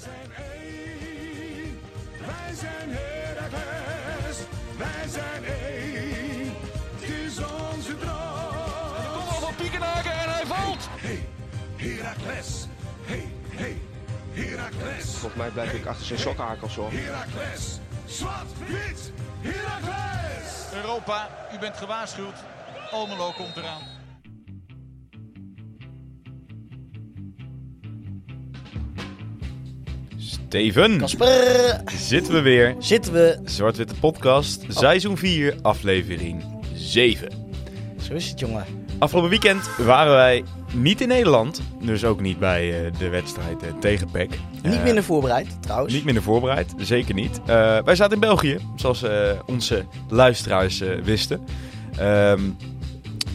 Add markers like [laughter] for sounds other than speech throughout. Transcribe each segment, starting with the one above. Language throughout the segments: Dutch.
zijn één. Wij zijn Heracles. Wij zijn één. Het is onze droom. Kom al van Piekenhaken en hij valt. Hey, Heracles. Hey, hey, Heracles. Volgens mij blijf ik achter zijn sokkenhakels hoor. Heracles. Zwart, wit, Heracles. Europa, u bent gewaarschuwd. Almelo komt eraan. Steven, Kasper, zitten we weer. zitten we. Zwart-Witte Podcast, seizoen 4, aflevering 7. Zo is het, jongen. Afgelopen weekend waren wij niet in Nederland, dus ook niet bij eh, de wedstrijd eh, tegen PEC. Niet Eh, minder voorbereid, trouwens. Niet minder voorbereid, zeker niet. Wij zaten in België, zoals onze luisteraars wisten. Ehm,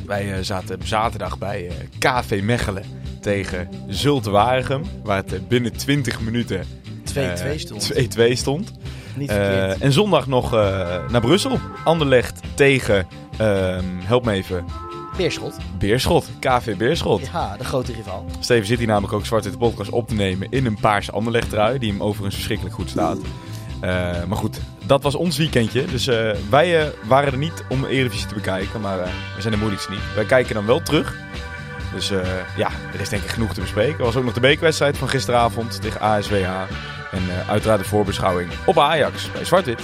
wij zaten op zaterdag bij KV Mechelen tegen Zulte Waregem, waar het binnen 20 minuten 2-2 eh, stond. 2-2 stond. Niet Eh, verkeerd. en zondag nog eh, naar Brussel. Anderlecht tegen, ehm, help me even, Beerschot. Beerschot. KV Beerschot. Ja, de grote rival. Steven zit hier namelijk ook zwart in de podcast op te nemen in een paarse Anderlecht trui. Die hem overigens verschrikkelijk goed staat. Maar goed, dat was ons weekendje. Dus wij waren er niet om Eredivisie te bekijken. Maar we zijn de moeilijkste niet. Wij kijken dan wel terug. Dus ja, er is denk ik genoeg te bespreken. Er was ook nog de bekerwedstrijd van gisteravond tegen ASWH. En eh, uiteraard de voorbeschouwing op Ajax bij Zwart-Wit.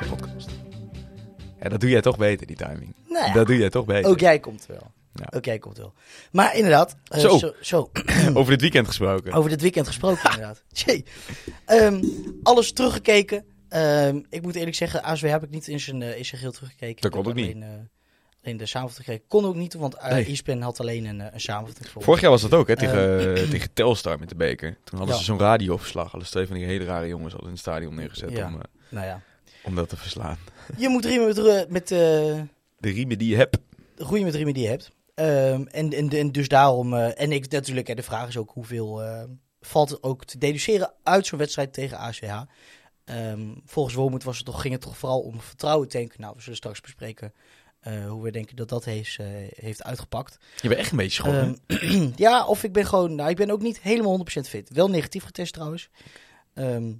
De podcast. Ja, dat doe jij toch beter, die timing. Nou ja, Dat doe jij toch beter. ook jij komt wel. Ja. Ook jij komt wel. Maar inderdaad, eh, Zo. zo, zo, [clears throat] Over dit weekend gesproken. over dit weekend gesproken [laughs] inderdaad. Jee. Ehm, alles teruggekeken. Ehm, ik moet eerlijk zeggen, ASW heb ik niet in zijn, eh, in zijn geheel teruggekeken. Dat kon ook niet. Alleen, alleen de samenvatting. Kon ook niet, want uh, Nee. ESPN had alleen een, eh, een samenvatting. Vorig jaar was dat ook, hè, tegen, [clears throat] eh, tegen Telstar met de beker. Toen hadden Ja. ze zo'n radioverslag. Hadden ze twee van die hele rare jongens al in het stadion neergezet Ja. om, Nou ja. om dat te verslaan. Je moet riemen met, met De riemen die je hebt. groeien met riemen die je hebt. Ehm, en, en, en dus daarom, en ik natuurlijk, hè, de vraag is ook hoeveel valt ook te deduceren uit zo'n wedstrijd tegen ASWH. Ehm, volgens Wormoed was het toch, ging het toch vooral om vertrouwen tanken. Nou, we zullen straks bespreken eh, hoe we denken dat dat heeft, eh, heeft uitgepakt. Je bent echt een beetje schoon. Ehm, [clears throat] ja, of ik ben gewoon, nou, ik ben ook niet helemaal 100% fit. Wel negatief getest trouwens. Ehm,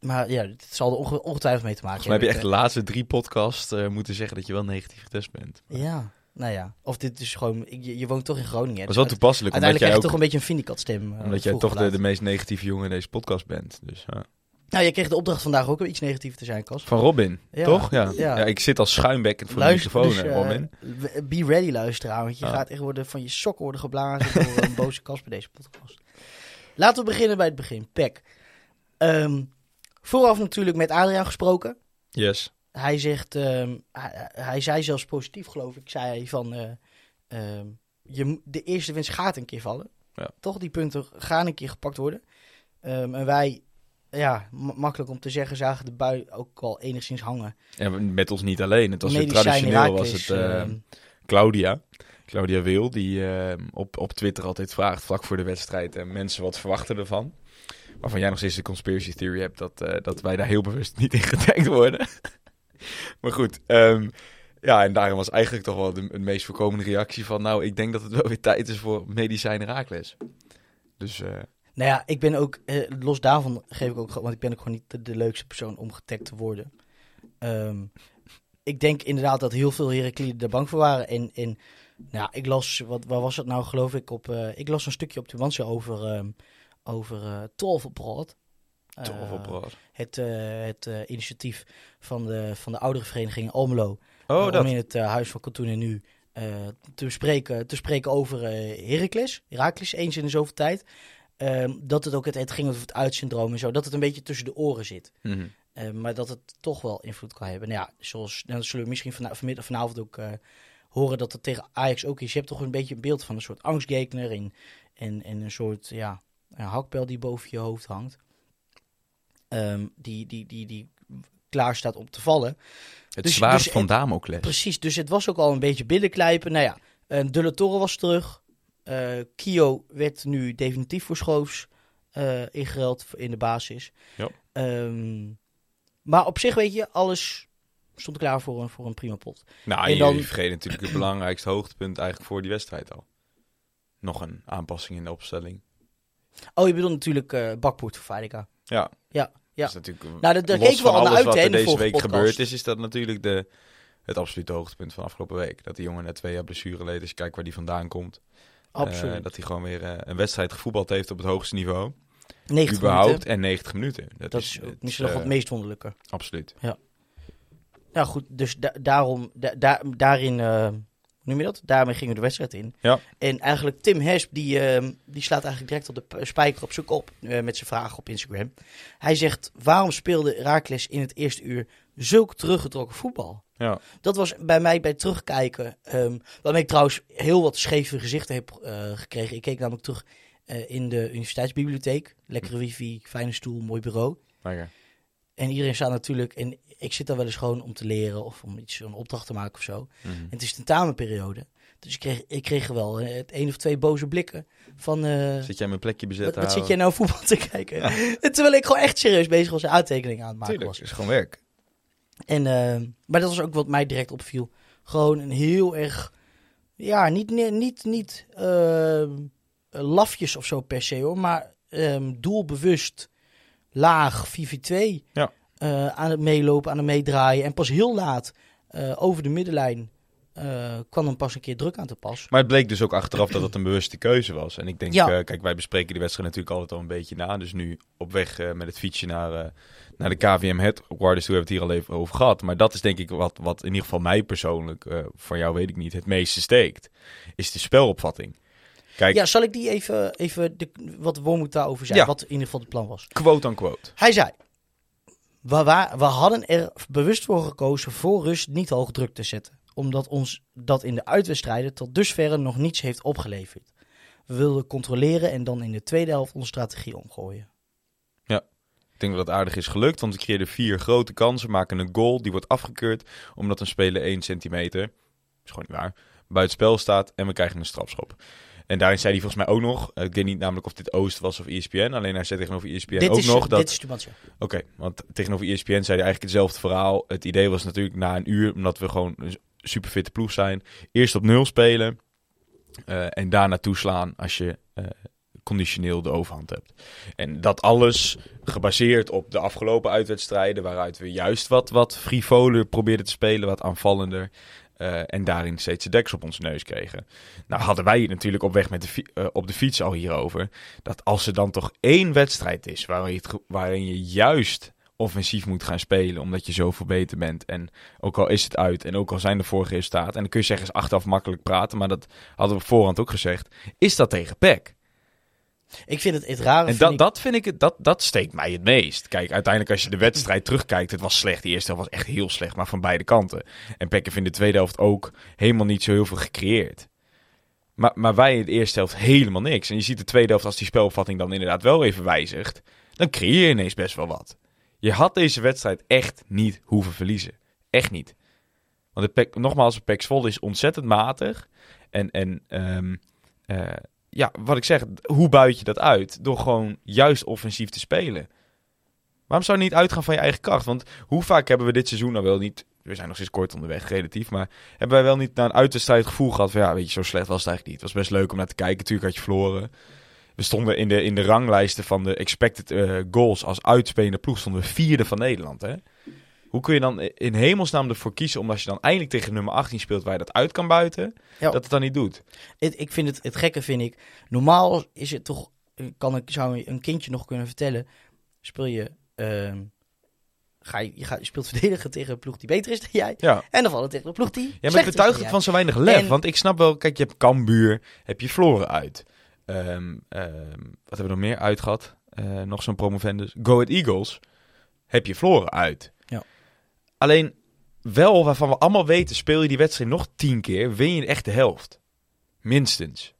maar ja, het zal er onge- ongetwijfeld mee te maken mij heb je echt hebben. de laatste drie podcasts eh, moeten zeggen dat je wel negatief getest bent. Ja, nou ja. Of dit is gewoon, je, je woont toch in Groningen. Dat is wel dus toepasselijk, omdat Uiteindelijk jij krijg je ook toch een beetje een Vindicat stem. omdat jij toch de, de meest negatieve jongen in deze podcast bent. Dus, ja. Nou, jij kreeg de opdracht vandaag ook om iets negatiefs te zijn, Cas. Van Robin, Ja, toch? Ja. ja. Ja. ik zit als schuimbekkend voor Luister, de microfoon, dus, eh, Robin. w- be ready, luisteraar. Want je Ah. gaat echt worden van je sokken worden geblazen door een [laughs] boze Cas bij deze podcast. Laten we beginnen bij het begin. Pek. Ehm, vooraf natuurlijk met Adriaan gesproken. Yes. Hij zegt, ehm, hij, hij zei zelfs positief, geloof ik, zei hij van, eh, ehm, je, de eerste winst gaat een keer vallen. Ja. Toch, die punten gaan een keer gepakt worden. En wij, ja, ma- makkelijk om te zeggen, zagen de bui ook al enigszins hangen. En met ons niet alleen. Het was weer traditioneel was het... eh, ehm, Claudia. Claudia Wil, die eh, op, op Twitter altijd vraagt, vlak voor de wedstrijd, en mensen wat verwachten ervan. Waarvan jij nog steeds de conspiracy theory hebt dat, eh, dat wij daar heel bewust niet in getagd worden. [laughs] maar goed, ehm, ja, en daarom was eigenlijk toch wel de, de meest voorkomende reactie van, nou, ik denk dat het wel weer tijd is voor medicijn Herakles. Dus eh, Nou ja, ik ben ook, eh, los daarvan geef ik ook, want ik ben ook gewoon niet de, de leukste persoon om getagd te worden. Ehm, ik denk inderdaad dat heel veel Herakliden er bang voor waren. En, en nou, ik las, wat, waar was het nou geloof ik, op, eh, ik las een stukje op Tubantia over, ehm over Tolvenbrood. Eh, toverbrod. het uh, het initiatief van de, van de oudere vereniging Almelo. Oh, Eh, om dat. in het Huis van Katoen en Nu te, spreken, te spreken over Heracles. Heracles, eens in de zoveel tijd. Ehm, dat het ook het, het ging over het uitsyndroom en zo. Dat het een beetje tussen de oren zit. Mhm. Eh, maar dat het toch wel invloed kan hebben. Nou ja, zoals, dan zullen we misschien vana- vanmiddag, vanavond ook eh, horen dat het tegen Ajax ook is. Je hebt toch een beetje een beeld van een soort angstgekner en, en, en een soort ja, een hakbel die boven je hoofd hangt. Ehm, die, die, die, die klaar staat om te vallen. Het Dus- zwaard dus van Damocles. Precies, dus het was ook al een beetje binnenklijpen. Nou ja, uh, De La Torre was terug. Eh, Kio werd nu definitief voor Schoofs eh ingeruild in de basis. Ja. Ehm, maar op zich weet je, alles stond klaar voor een, voor een prima pot. Nou, En je dan- vergeet natuurlijk het belangrijkste hoogtepunt eigenlijk voor die wedstrijd al. Nog een aanpassing in de opstelling. Oh, je bedoelt natuurlijk eh Bakpoort voor Fadika. Ja. Ja, ja. Dat is natuurlijk, Nou, daar- daar keken we van al naar alles uit, wat er deze week podcast. gebeurd is, is dat natuurlijk de, het absolute hoogtepunt van afgelopen week. Dat die jongen net twee jaar blessure leed. Als je kijkt waar die vandaan komt. Absoluut. Eh, dat hij gewoon weer eh, een wedstrijd gevoetbald heeft op het hoogste niveau. 90 überhaupt. minuten. En 90 minuten. Dat, Dat is, misschien nog eh, het meest wonderlijke. Absoluut. Ja, goed. Dus da- daarom, da- da- daarin, eh, hoe noem je dat? Daarmee gingen we de wedstrijd in. Ja. En eigenlijk Tim Hesp, die, eh, die slaat eigenlijk direct op de spijker op kop eh, met zijn vraag op Instagram. Hij zegt, waarom speelde Raakles in het eerste uur zulk teruggetrokken voetbal? Ja. Dat was bij mij bij het terugkijken, ehm waarmee ik trouwens heel wat scheve gezichten heb eh, gekregen. Ik keek namelijk terug eh, in de universiteitsbibliotheek. Lekkere wifi, fijne stoel, mooi bureau. Lekker. En iedereen staat natuurlijk, en ik zit daar wel eens gewoon om te leren of om iets, een opdracht te maken of zo. Mhm. En het is tentamenperiode. Dus ik kreeg, ik kreeg wel eh, het één of twee boze blikken van... Zit jij mijn plekje bezet wat, wat zit jij nou voetbal te kijken? En [laughs] Terwijl ik gewoon echt serieus bezig was en aantekeningen aan het maken Tuurlijk, was. is gewoon werk. En, eh, maar dat was ook wat mij direct opviel. Gewoon een heel erg... Ja, niet, niet, niet, ehm, lafjes of zo per se hoor. Maar ehm, doelbewust laag 4v2. Ja. eh, aan het meelopen, aan het meedraaien. En pas heel laat eh, over de middenlijn eh, kwam dan pas een keer druk aan te pas. Maar het bleek dus ook achteraf dat het een bewuste keuze was. En ik denk, Ja. eh, kijk, wij bespreken die wedstrijd natuurlijk altijd al een beetje na. Dus nu op weg eh, met het fietsje naar, eh, naar de KVM Headquarters, toen hebben we het hier al even over gehad. Maar dat is denk ik wat, wat in ieder geval mij persoonlijk, eh van jou weet ik niet, het meeste steekt. Is de spelopvatting. Kijk, Ja, zal ik die even, even de, wat Wormoed daarover zei? Ja. Wat in ieder geval het plan was. quote unquote. Hij zei: we, we hadden er bewust voor gekozen voor rust niet hoog druk te zetten. Omdat ons dat in de uitwedstrijden tot dusverre nog niets heeft opgeleverd. We wilden controleren en dan in de tweede helft onze strategie omgooien. Denk dat het aardig is gelukt, want we creëerden vier grote kansen, maken een goal, die wordt afgekeurd omdat een speler 1 centimeter, is gewoon niet waar, buitenspel staat en we krijgen een strafschop. En daarin zei hij volgens mij ook nog, eh, ik weet niet namelijk of dit Oost was of ESPN, alleen hij zei tegenover ESPN dit, ook is, nog dat... dit is. Oké, want tegenover ESPN zei hij eigenlijk hetzelfde verhaal. Het idee was natuurlijk na een uur, omdat we gewoon een super fitte ploeg zijn, eerst op nul spelen eh, en daarna toeslaan als je eh, conditioneel de overhand hebt. En dat alles gebaseerd op de afgelopen uitwedstrijden, waaruit we juist wat, wat frivoler probeerden te spelen, wat aanvallender. eh, en daarin steeds de deks op onze neus kregen. Nou hadden wij natuurlijk op weg met de eh, op de fiets al hierover. Dat als er dan toch één wedstrijd is waarin je, waarin je juist offensief moet gaan spelen, omdat je zoveel beter bent. En ook al is het uit en ook al zijn de vorige resultaten. En dan kun je zeggen, is achteraf makkelijk praten, maar dat hadden we voorhand ook gezegd. Is dat tegen PEC? Ik vind het, het rare. En dat, ik- dat vind ik, het- dat, dat steekt mij het meest. Kijk, uiteindelijk als je de wedstrijd terugkijkt, het was slecht. De eerste helft was echt heel slecht, maar van beide kanten. En PEC heeft in de tweede helft ook helemaal niet zo heel veel gecreëerd. Maar, maar wij in de eerste helft helemaal niks. En je ziet de tweede helft, als die spelopvatting dan inderdaad wel even wijzigt, dan creëer je ineens best wel wat. Je had deze wedstrijd echt niet hoeven verliezen. Echt niet. Want de PEC, nogmaals, de Zwolle is ontzettend matig. En, en ehm, eh, ja, wat ik zeg, hoe buit je dat uit? Door gewoon juist offensief te spelen. Waarom zou je niet uitgaan van je eigen kracht? Want hoe vaak hebben we dit seizoen nou wel niet... We zijn nog steeds kort onderweg, relatief. Maar hebben wij wel niet na een uitwedstrijd gevoel gehad van... Ja, weet je, zo slecht was het eigenlijk niet. Het was best leuk om naar te kijken. Natuurlijk had je verloren. We stonden in de, in de ranglijsten van de expected eh, goals als uitspelende ploeg... stonden we vierde van Nederland, hè? Hoe kun je dan in hemelsnaam ervoor kiezen... omdat je dan eindelijk tegen nummer 18 speelt... waar je dat uit kan buiten... Ja. dat het dan niet doet? Het, ik vind het, het gekke vind ik. Normaal is het toch. Kan ik, zou een kindje nog kunnen vertellen. Speel je. ehm, ga je, je, gaat, je speelt verdedigen tegen een ploeg die beter is dan jij. Ja. En dan vallen tegen een ploeg die. Ja, maar ik betuig het van zo weinig lef. En- Want ik snap wel, kijk, je hebt Cambuur, heb je Floren uit. Ehm, ehm, wat hebben we nog meer uit gehad? Eh, nog zo'n promovendus. Go Ahead Eagles, heb je Floren uit. Alleen, wel waarvan we allemaal weten, speel je die wedstrijd nog tien keer, win je echt de helft. Minstens.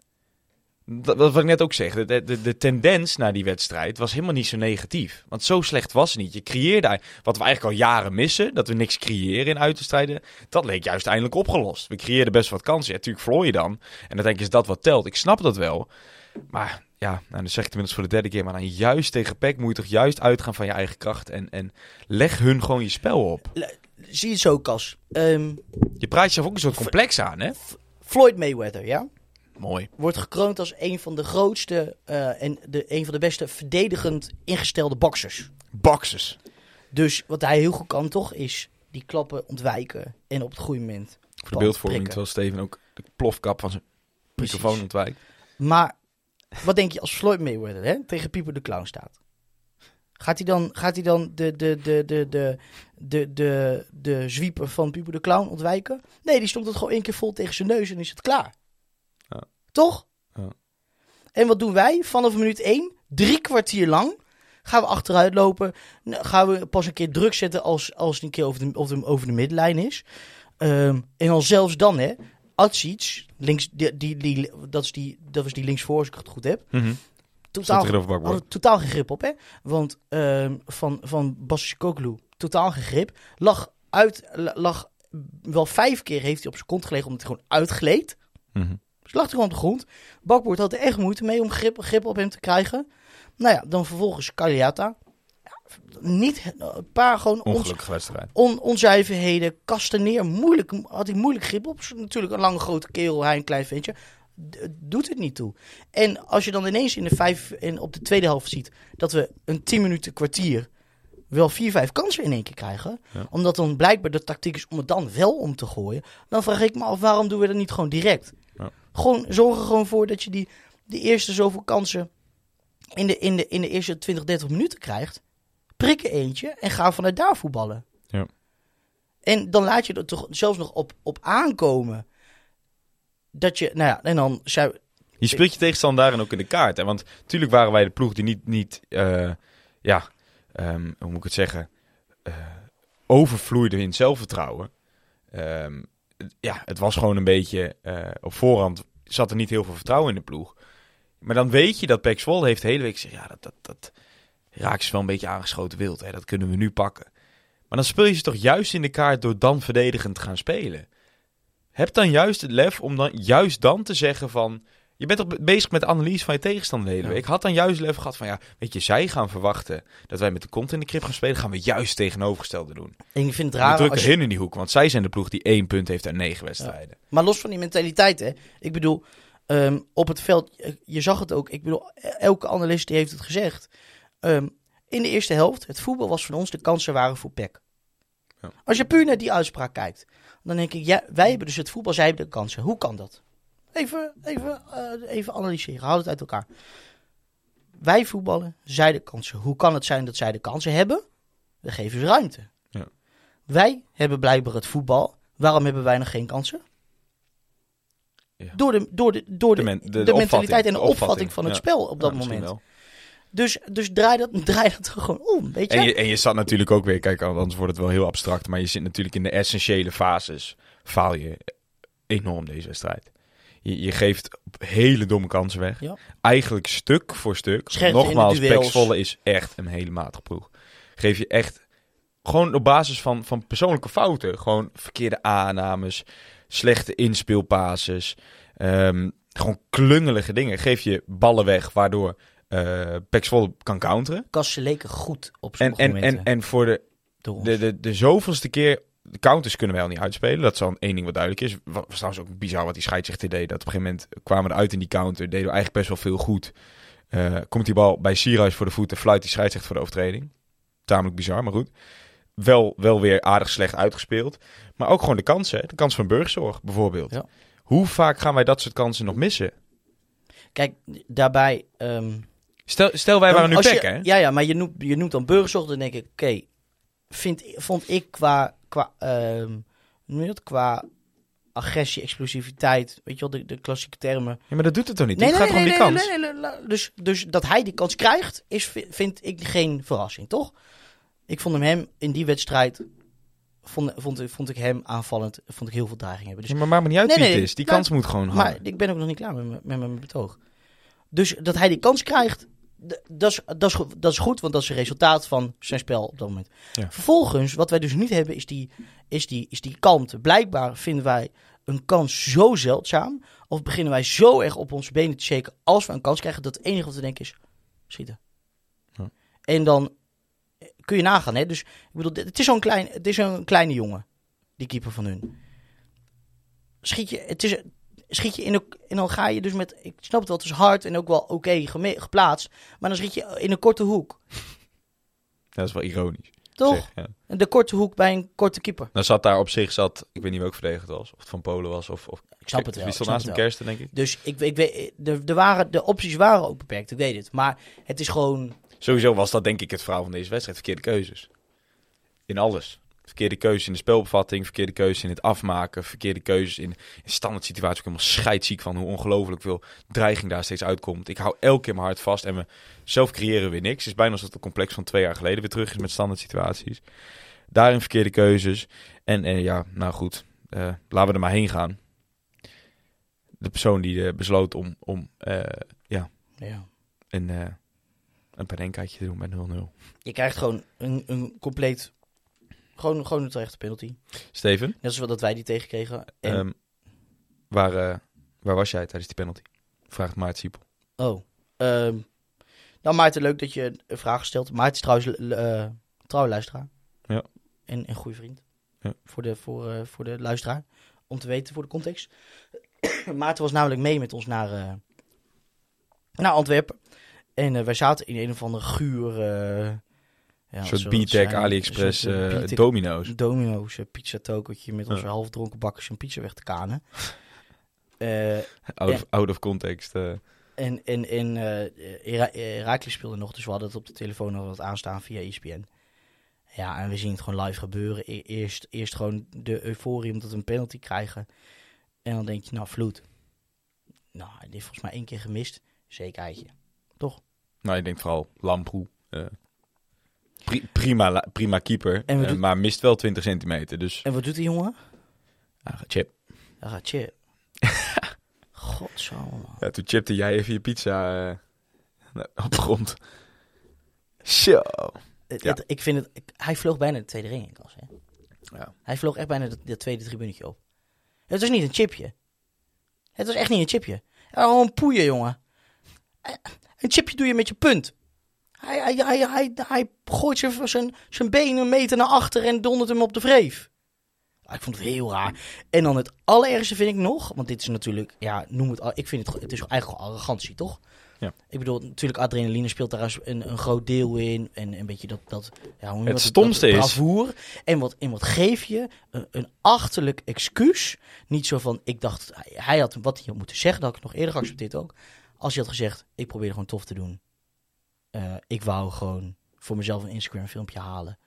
Dat, wat ik net ook zeg, de, de, de tendens naar die wedstrijd was helemaal niet zo negatief. Want zo slecht was het niet. Je creëerde, wat we eigenlijk al jaren missen, dat we niks creëren in uitwedstrijden, dat leek juist eindelijk opgelost. We creëerden best wat kansen. Ja, natuurlijk verloor je dan. En dan denk je, is dat wat telt? Ik snap dat wel. Maar ja, nou, dan zeg ik tenminste voor de derde keer, maar dan juist tegen PEC moet je toch juist uitgaan van je eigen kracht en, en leg hun gewoon je spel op. Zie je het zo, Cas. Ehm, Je praat jezelf ook een soort complex aan, hè? Floyd Mayweather, ja? Mooi. wordt gekroond als een van de grootste eh, en de, een van de beste verdedigend ingestelde boxers. Boxers. Dus wat hij heel goed kan toch, is die klappen ontwijken en op het goede moment. Voor de beeldvorming, terwijl Steven ook de plofkap van zijn microfoon ontwijkt. Maar wat denk je als Floyd Mayweather hè, tegen Pieper de Clown staat? Gaat hij dan, gaat hij dan de, de, de, de, de, de, de, de zwieper van Pieper de Clown ontwijken? Nee, die stond het gewoon één keer vol tegen zijn neus en is het klaar. Ja. Toch? Ja. En wat doen wij? Vanaf minuut één, drie kwartier lang, gaan we achteruit lopen. Nou, Gaan we pas een keer druk zetten als, als het een keer over de, over de, over de middenlijn is. Ehm, en dan zelfs dan, hè. Atsic, links, die, die, die, dat, is die, dat was die linksvoor, als ik het goed heb. Mhm. Totaal, tegenover Bakboord. hadden totaal geen grip op, hè. Want ehm, van, van Basikoglu, totaal geen grip. Lag, uit, lag wel vijf keer heeft hij op zijn kont gelegen omdat hij gewoon uitgleed. Mhm. Dus lag hij gewoon op de grond. Bakboord had er echt moeite mee om grip, grip op hem te krijgen. Nou ja, dan vervolgens Cagliata. Niet een paar gewoon Ongelukkige wedstrijd. on, onzuiverheden, kasten neer. Moeilijk, had hij moeilijk grip op. Natuurlijk een lange grote kerel, hij een klein ventje. D- doet het niet toe. En als je dan ineens in de vijf, in, op de tweede helft ziet dat we een 10 minuten kwartier wel vier, vijf kansen in één keer krijgen. Ja. Omdat dan blijkbaar de tactiek is om het dan wel om te gooien. Dan vraag ik me af, waarom doen we dat niet gewoon direct? Ja. Gewoon, zorg er gewoon voor dat je die, die eerste zoveel kansen in de, in, de, in de eerste 20, 30 minuten krijgt. Prik er eentje en ga vanuit daar voetballen. Ja. En dan laat je er toch zelfs nog op, op aankomen. Dat je, nou ja, en dan zou. Je speelt je tegenstander daarin ook in de kaart. Hè? Want natuurlijk waren wij de ploeg die niet, niet eh, ja, ehm, hoe moet ik het zeggen, eh, overvloeide in zelfvertrouwen. Ehm, ja, het was gewoon een beetje, eh, op voorhand zat er niet heel veel vertrouwen in de ploeg. Maar dan weet je dat Pek Zwolle heeft de hele week gezegd, ja, dat, dat, dat raakt ze wel een beetje aangeschoten wild. Hè? Dat kunnen we nu pakken. Maar dan speel je ze toch juist in de kaart door dan verdedigend te gaan spelen. Heb dan juist het lef om dan juist dan te zeggen van... Je bent toch be- bezig met de analyse van je tegenstander de hele Ja. week. Had dan juist lef gehad van ja, weet je, zij gaan verwachten dat wij met de kont in de krip gaan spelen. Gaan we juist tegenovergestelde doen. En ik vind het We raar. drukken Als je, in die hoek, want zij zijn de ploeg die één punt heeft uit negen wedstrijden. maar los van die mentaliteit, hè. Ik bedoel, ehm, op het veld, je zag het ook. Ik bedoel, elke analist die heeft het gezegd. Ehm, in de eerste helft, het voetbal was van ons, de kansen waren voor PEC. Ja. Als je puur naar die uitspraak kijkt, dan denk ik, ja, wij hebben dus het voetbal, zij hebben de kansen. Hoe kan dat? Even, even, eh, even analyseren, houd het uit elkaar. Wij voetballen, zij de kansen. Hoe kan het zijn dat zij de kansen hebben? We geven ze ruimte. Ja. Wij hebben blijkbaar het voetbal. Waarom hebben wij nog geen kansen? Ja. Door, de, door, de, door de, De men- de- de, de mentaliteit en de opvatting, opvatting, van het spel op dat moment. wel. Dus, dus draai, dat, [laughs] draai dat gewoon om, weet je? En je, en je zat natuurlijk ook weer, kijk, anders wordt het wel heel abstract. Maar je zit natuurlijk in de essentiële fases. Faal je enorm deze wedstrijd. Je, je geeft hele domme kansen weg. Ja. Eigenlijk stuk voor stuk. Scherpte Nogmaals, Zwolle is echt een hele matige ploeg. Geef je echt, gewoon op basis van, van persoonlijke fouten. Gewoon verkeerde aannames, slechte inspeelpases. ehm, gewoon klungelige dingen. Geef je ballen weg, waardoor Zwolle kan counteren. Kassen leken goed op En, sommige en, momenten. en, en voor de, de, de, de zoveelste keer... De counters kunnen wij al niet uitspelen. Dat is al één ding wat duidelijk is. Wa- Was trouwens ook bizar wat die scheidsrechter deed. Dat op een gegeven moment kwamen we eruit in die counter. Deden we eigenlijk best wel veel goed. Eh, komt die bal bij Sierhuis voor de voeten. Fluit die scheidsrechter voor de overtreding. Tamelijk bizar, maar goed. Wel, wel weer aardig slecht uitgespeeld. Maar ook gewoon de kansen. hè. De kans van burgzorg bijvoorbeeld. Ja. Hoe vaak gaan wij dat soort kansen nog missen? Kijk, daarbij... ehm, Stel, stel wij dan waren nu pek, hè? Ja, ja, maar je noemt, je noemt dan burgerzorg, dan denk ik, oké, vind, vond ik qua, qua, hoe noem je dat? qua agressie, explosiviteit, weet je wel, de, de klassieke termen. Ja, maar dat doet het toch niet? het gaat gewoon om die nee, kans. nee, nee, nee, nee. Dus, dus dat hij die kans krijgt, is, vi- vind ik geen verrassing, toch? Ik vond hem, hem in die wedstrijd, vond, vond, vond ik hem aanvallend, vond ik heel veel dreiging hebben. Dus Ja, maar maakt me niet uit Nee, wie nee, het is. Die nou, kans moet gewoon maar hangen. ik ben ook nog niet klaar met mijn- met mijn betoog. Dus dat hij die kans krijgt, dat is, dat, is, dat is goed, want dat is een resultaat van zijn spel op dat moment. Ja. Vervolgens, wat wij dus niet hebben, is die, is, die, is die kalmte. Blijkbaar vinden wij een kans zo zeldzaam, of beginnen wij zo erg op onze benen te shaken als we een kans krijgen, dat het enige wat we denken is schieten. Ja. En dan eh, kun je nagaan, hè. Dus, ik bedoel, het is zo'n klein, het is zo'n kleine jongen, die keeper van hun. Schiet je, het is, schiet je in een, en dan ga je dus met, ik snap het wel, het is hard en ook wel oké geplaatst, maar dan schiet je in een korte hoek, Dat is wel ironisch. toch? Zeg, ja. De korte hoek bij een korte keeper. Nou zat daar op zich, zat, ik weet niet welke verdediger het was. Of het van Polen was. Of, of Ik snap het wel. Wie stond naast hem wel. kersten, denk ik. Dus ik, ik weet, de, de, waren, de opties waren ook beperkt, ik weet het. Maar het is gewoon, Sowieso was dat denk ik het verhaal van deze wedstrijd. Verkeerde keuzes. In alles. Verkeerde keuzes in de spelbevatting, verkeerde keuzes in het afmaken, verkeerde keuzes in, in standaard situaties. Ik ben helemaal scheidziek van hoe ongelooflijk veel dreiging daar steeds uitkomt. Ik hou elke keer mijn hart vast en we zelf creëren weer niks. Het is bijna alsof het complex van twee jaar geleden weer terug is met standaard situaties. Daarin verkeerde keuzes. En eh, ja, nou goed, eh, laten we er maar heen gaan. De persoon die eh, besloot om, om ja, ja. een, een panenkaatje te doen bij 0-0. Je krijgt gewoon een, een compleet, gewoon, gewoon een terechte penalty. Steven, Net zoals dat wij die tegenkregen. En, ehm, waar, eh, waar was jij tijdens die penalty? Vraagt Maart Siepel. oh, ehm, nou Maarten, leuk dat je een vraag stelt. Maarten is trouwens eh trouwe luisteraar. Ja. En een goede vriend. Ja. Voor, de, voor, eh, voor de luisteraar. Om te weten voor de context. [clears throat] Maarten was namelijk mee met ons naar, naar Antwerpen. En wij zaten in een of andere guur... ja, een soort B-Tech, AliExpress, eh, eh, B-Tech domino's. Domino's pizza tokertje met onze halfdronken bakkers een pizza weg te kanen. [laughs] Eh, Out, of, out of context. eh. en en, en Herakles speelde nog, dus we hadden het op de telefoon nog wat aanstaan via E ESPN. Ja, en we zien het gewoon live gebeuren. E- Eerst, eerst gewoon de euforie omdat we een penalty krijgen. En dan denk je, nou, vloed. Nou, hij heeft volgens mij één keer gemist. Zekerheidje. nou, ik denk vooral Lamproe. pri- prima, prima keeper, En eh, maar mist wel 20 centimeter. Dus En wat doet die jongen? ah, chip. Hij gaat chip. [laughs] Godzomme. man. Ja, toen chipte jij even je pizza eh, [laughs] op de grond. Zo. Het- Ja. het- ik vind het, ik- hij vloog bijna de tweede ring in, Kas, hè? Ja. Hij vloog echt bijna dat, tweede tribunetje op. Het was niet een chipje. Het was echt niet een chipje. Oh, een poeien, jongen. Eh, Een chipje doe je met je punt. Hij, hij, hij, hij, hij gooit zijn, zijn, zijn benen een meter naar achter en dondert hem op de vreef. Ah, Ik vond het heel raar. En dan het allerergste vind ik nog, want dit is natuurlijk, ja, noem het, al- ik vind het, het is eigenlijk arrogantie, toch? Ja. Ik bedoel, natuurlijk adrenaline speelt daar een, een groot deel in. En een beetje dat, dat ja, hoe Het dat? stomste dat is- bravoer. En wat, en wat geef je? Een, een achterlijk excuus. Niet zo van, ik dacht, hij, had wat hij had moeten zeggen, dat had ik nog eerder geaccepteerd ook. Als je had gezegd, ik probeerde gewoon tof te doen. Eh, ik wou gewoon voor mezelf een Instagram filmpje halen.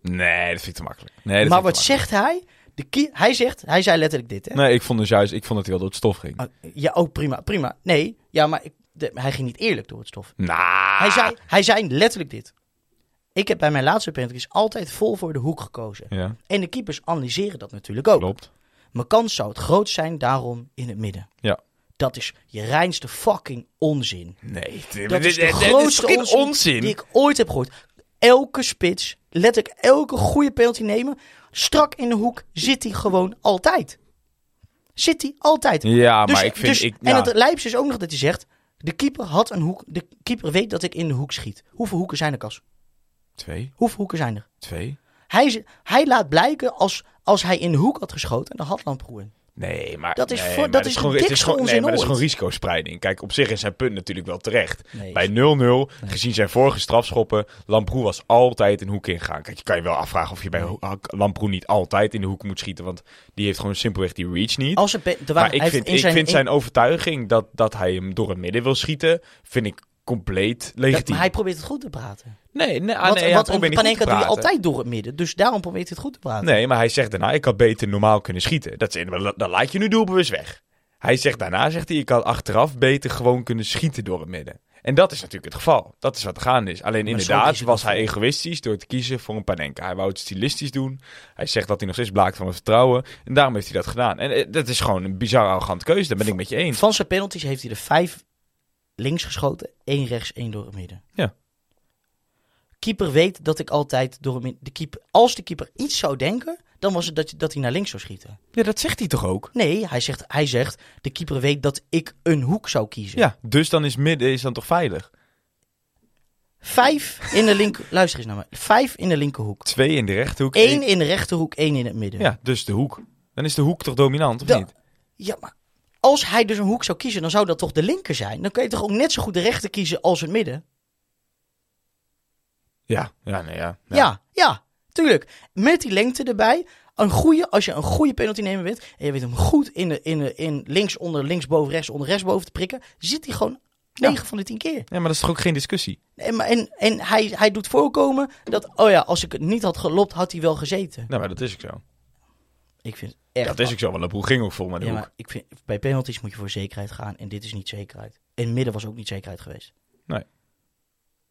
Nee, dat vind ik te makkelijk. Nee, dat maar wat zegt hij? De hij zegt, hij zei letterlijk dit, hè? Nee, ik vond dus juist, ik vond dat hij wel door het stof ging. Ah, Ja, ook prima, prima. Nee, ja, maar ik, de- hij ging niet eerlijk door het stof. Nou, Hij, zei, hij zei letterlijk dit. Ik heb bij mijn laatste penalties altijd vol voor de hoek gekozen. Ja, En de keepers analyseren dat natuurlijk ook. klopt. Mijn kans zou het grootst zijn daarom in het midden. Ja. Dat is je reinste fucking onzin. Nee, Dat is de grootste onzin, die ik ooit heb gehoord. Elke spits, letterlijk elke goede penalty nemen, strak in de hoek zit hij gewoon altijd. Zit hij altijd. Ja, Dus- maar ik vind... dus- ik, En het lijpste is ook nog dat hij zegt, de keeper had een hoek, de keeper weet dat ik in de hoek schiet. Hoeveel hoeken zijn er, Kas? Twee? Hoeveel hoeken zijn er? Twee? Hij, hij laat blijken als, als hij in de hoek had geschoten, dan had Lamproe in. Nee, maar... Dat is nee, voor- dat is gewoon, de het is dikste gewoon, nee, maar dat is gewoon risicospreiding. Kijk, op zich is zijn punt natuurlijk wel terecht. Nee. Bij 0-0, gezien zijn vorige strafschoppen, Lamproe was altijd een hoek ingegaan. Kijk, je kan je wel afvragen of je bij Lamproe niet altijd in de hoek moet schieten, want die heeft gewoon simpelweg die reach niet. Als er maar ik vind, ik in vind in- zijn overtuiging dat, dat hij hem door het midden wil schieten, vind ik compleet legitiem. maar hij probeert het goed te praten. Nee, nee, ah, Want, nee, want te Panenka doe je altijd door het midden. Dus daarom probeert hij het goed te praten. Nee, maar hij zegt daarna, ik had beter normaal kunnen schieten. Dat, is, dat laat je nu doelbewust weg. Hij zegt daarna, zegt hij, ik had achteraf beter gewoon kunnen schieten door het midden. En dat is natuurlijk het geval. Dat is wat er gaande is. Alleen Maar inderdaad was hij egoïstisch door te kiezen voor een Panenka. Hij wou het stilistisch doen. Hij zegt dat hij nog steeds blaakt van het vertrouwen. En daarom heeft hij dat gedaan. En eh, dat is gewoon een bizar arrogante keuze. Daar ben ik met je eens. Van zijn penalties heeft hij er vijf links geschoten. één rechts, één door het midden. Ja. Keeper weet dat ik altijd door het midden... De keeper, als de keeper iets zou denken, dan was het dat, dat hij naar links zou schieten. Ja, dat zegt hij toch ook? Nee, hij zegt, hij zegt, de keeper weet dat ik een hoek zou kiezen. Ja, dus dan is midden is dan toch veilig? Vijf in de linker... [laughs] Luister eens naar me. Vijf in de linkerhoek. Twee in de rechterhoek. Eén één- in de rechterhoek, één in het midden. Ja, dus de hoek. Dan is de hoek toch dominant, of Da- niet? Ja, maar als hij dus een hoek zou kiezen, dan zou dat toch de linker zijn? Dan kun je toch ook net zo goed de rechter kiezen als het midden? Ja, ja, nee, ja. Ja, ja, tuurlijk. Met die lengte erbij. Een goede, als je een goede penalty nemen bent. En je weet hem goed in, de, in, de, in links onder, links boven, rechts onder, rechts boven te prikken. Zit hij gewoon 9 van de 10 keer. Ja, maar dat is toch ook geen discussie? En, maar- en, en hij, hij doet voorkomen dat, oh ja, als ik het niet had gelopt, had hij wel gezeten. Nou, maar dat is ook zo. Ik vind het echt. Ja, dat is ook zo, want de boel ging ook vol naar de Ja, hoek. maar ik vind, bij penalties moet je voor zekerheid gaan. En dit is niet zekerheid. En midden was ook niet zekerheid geweest.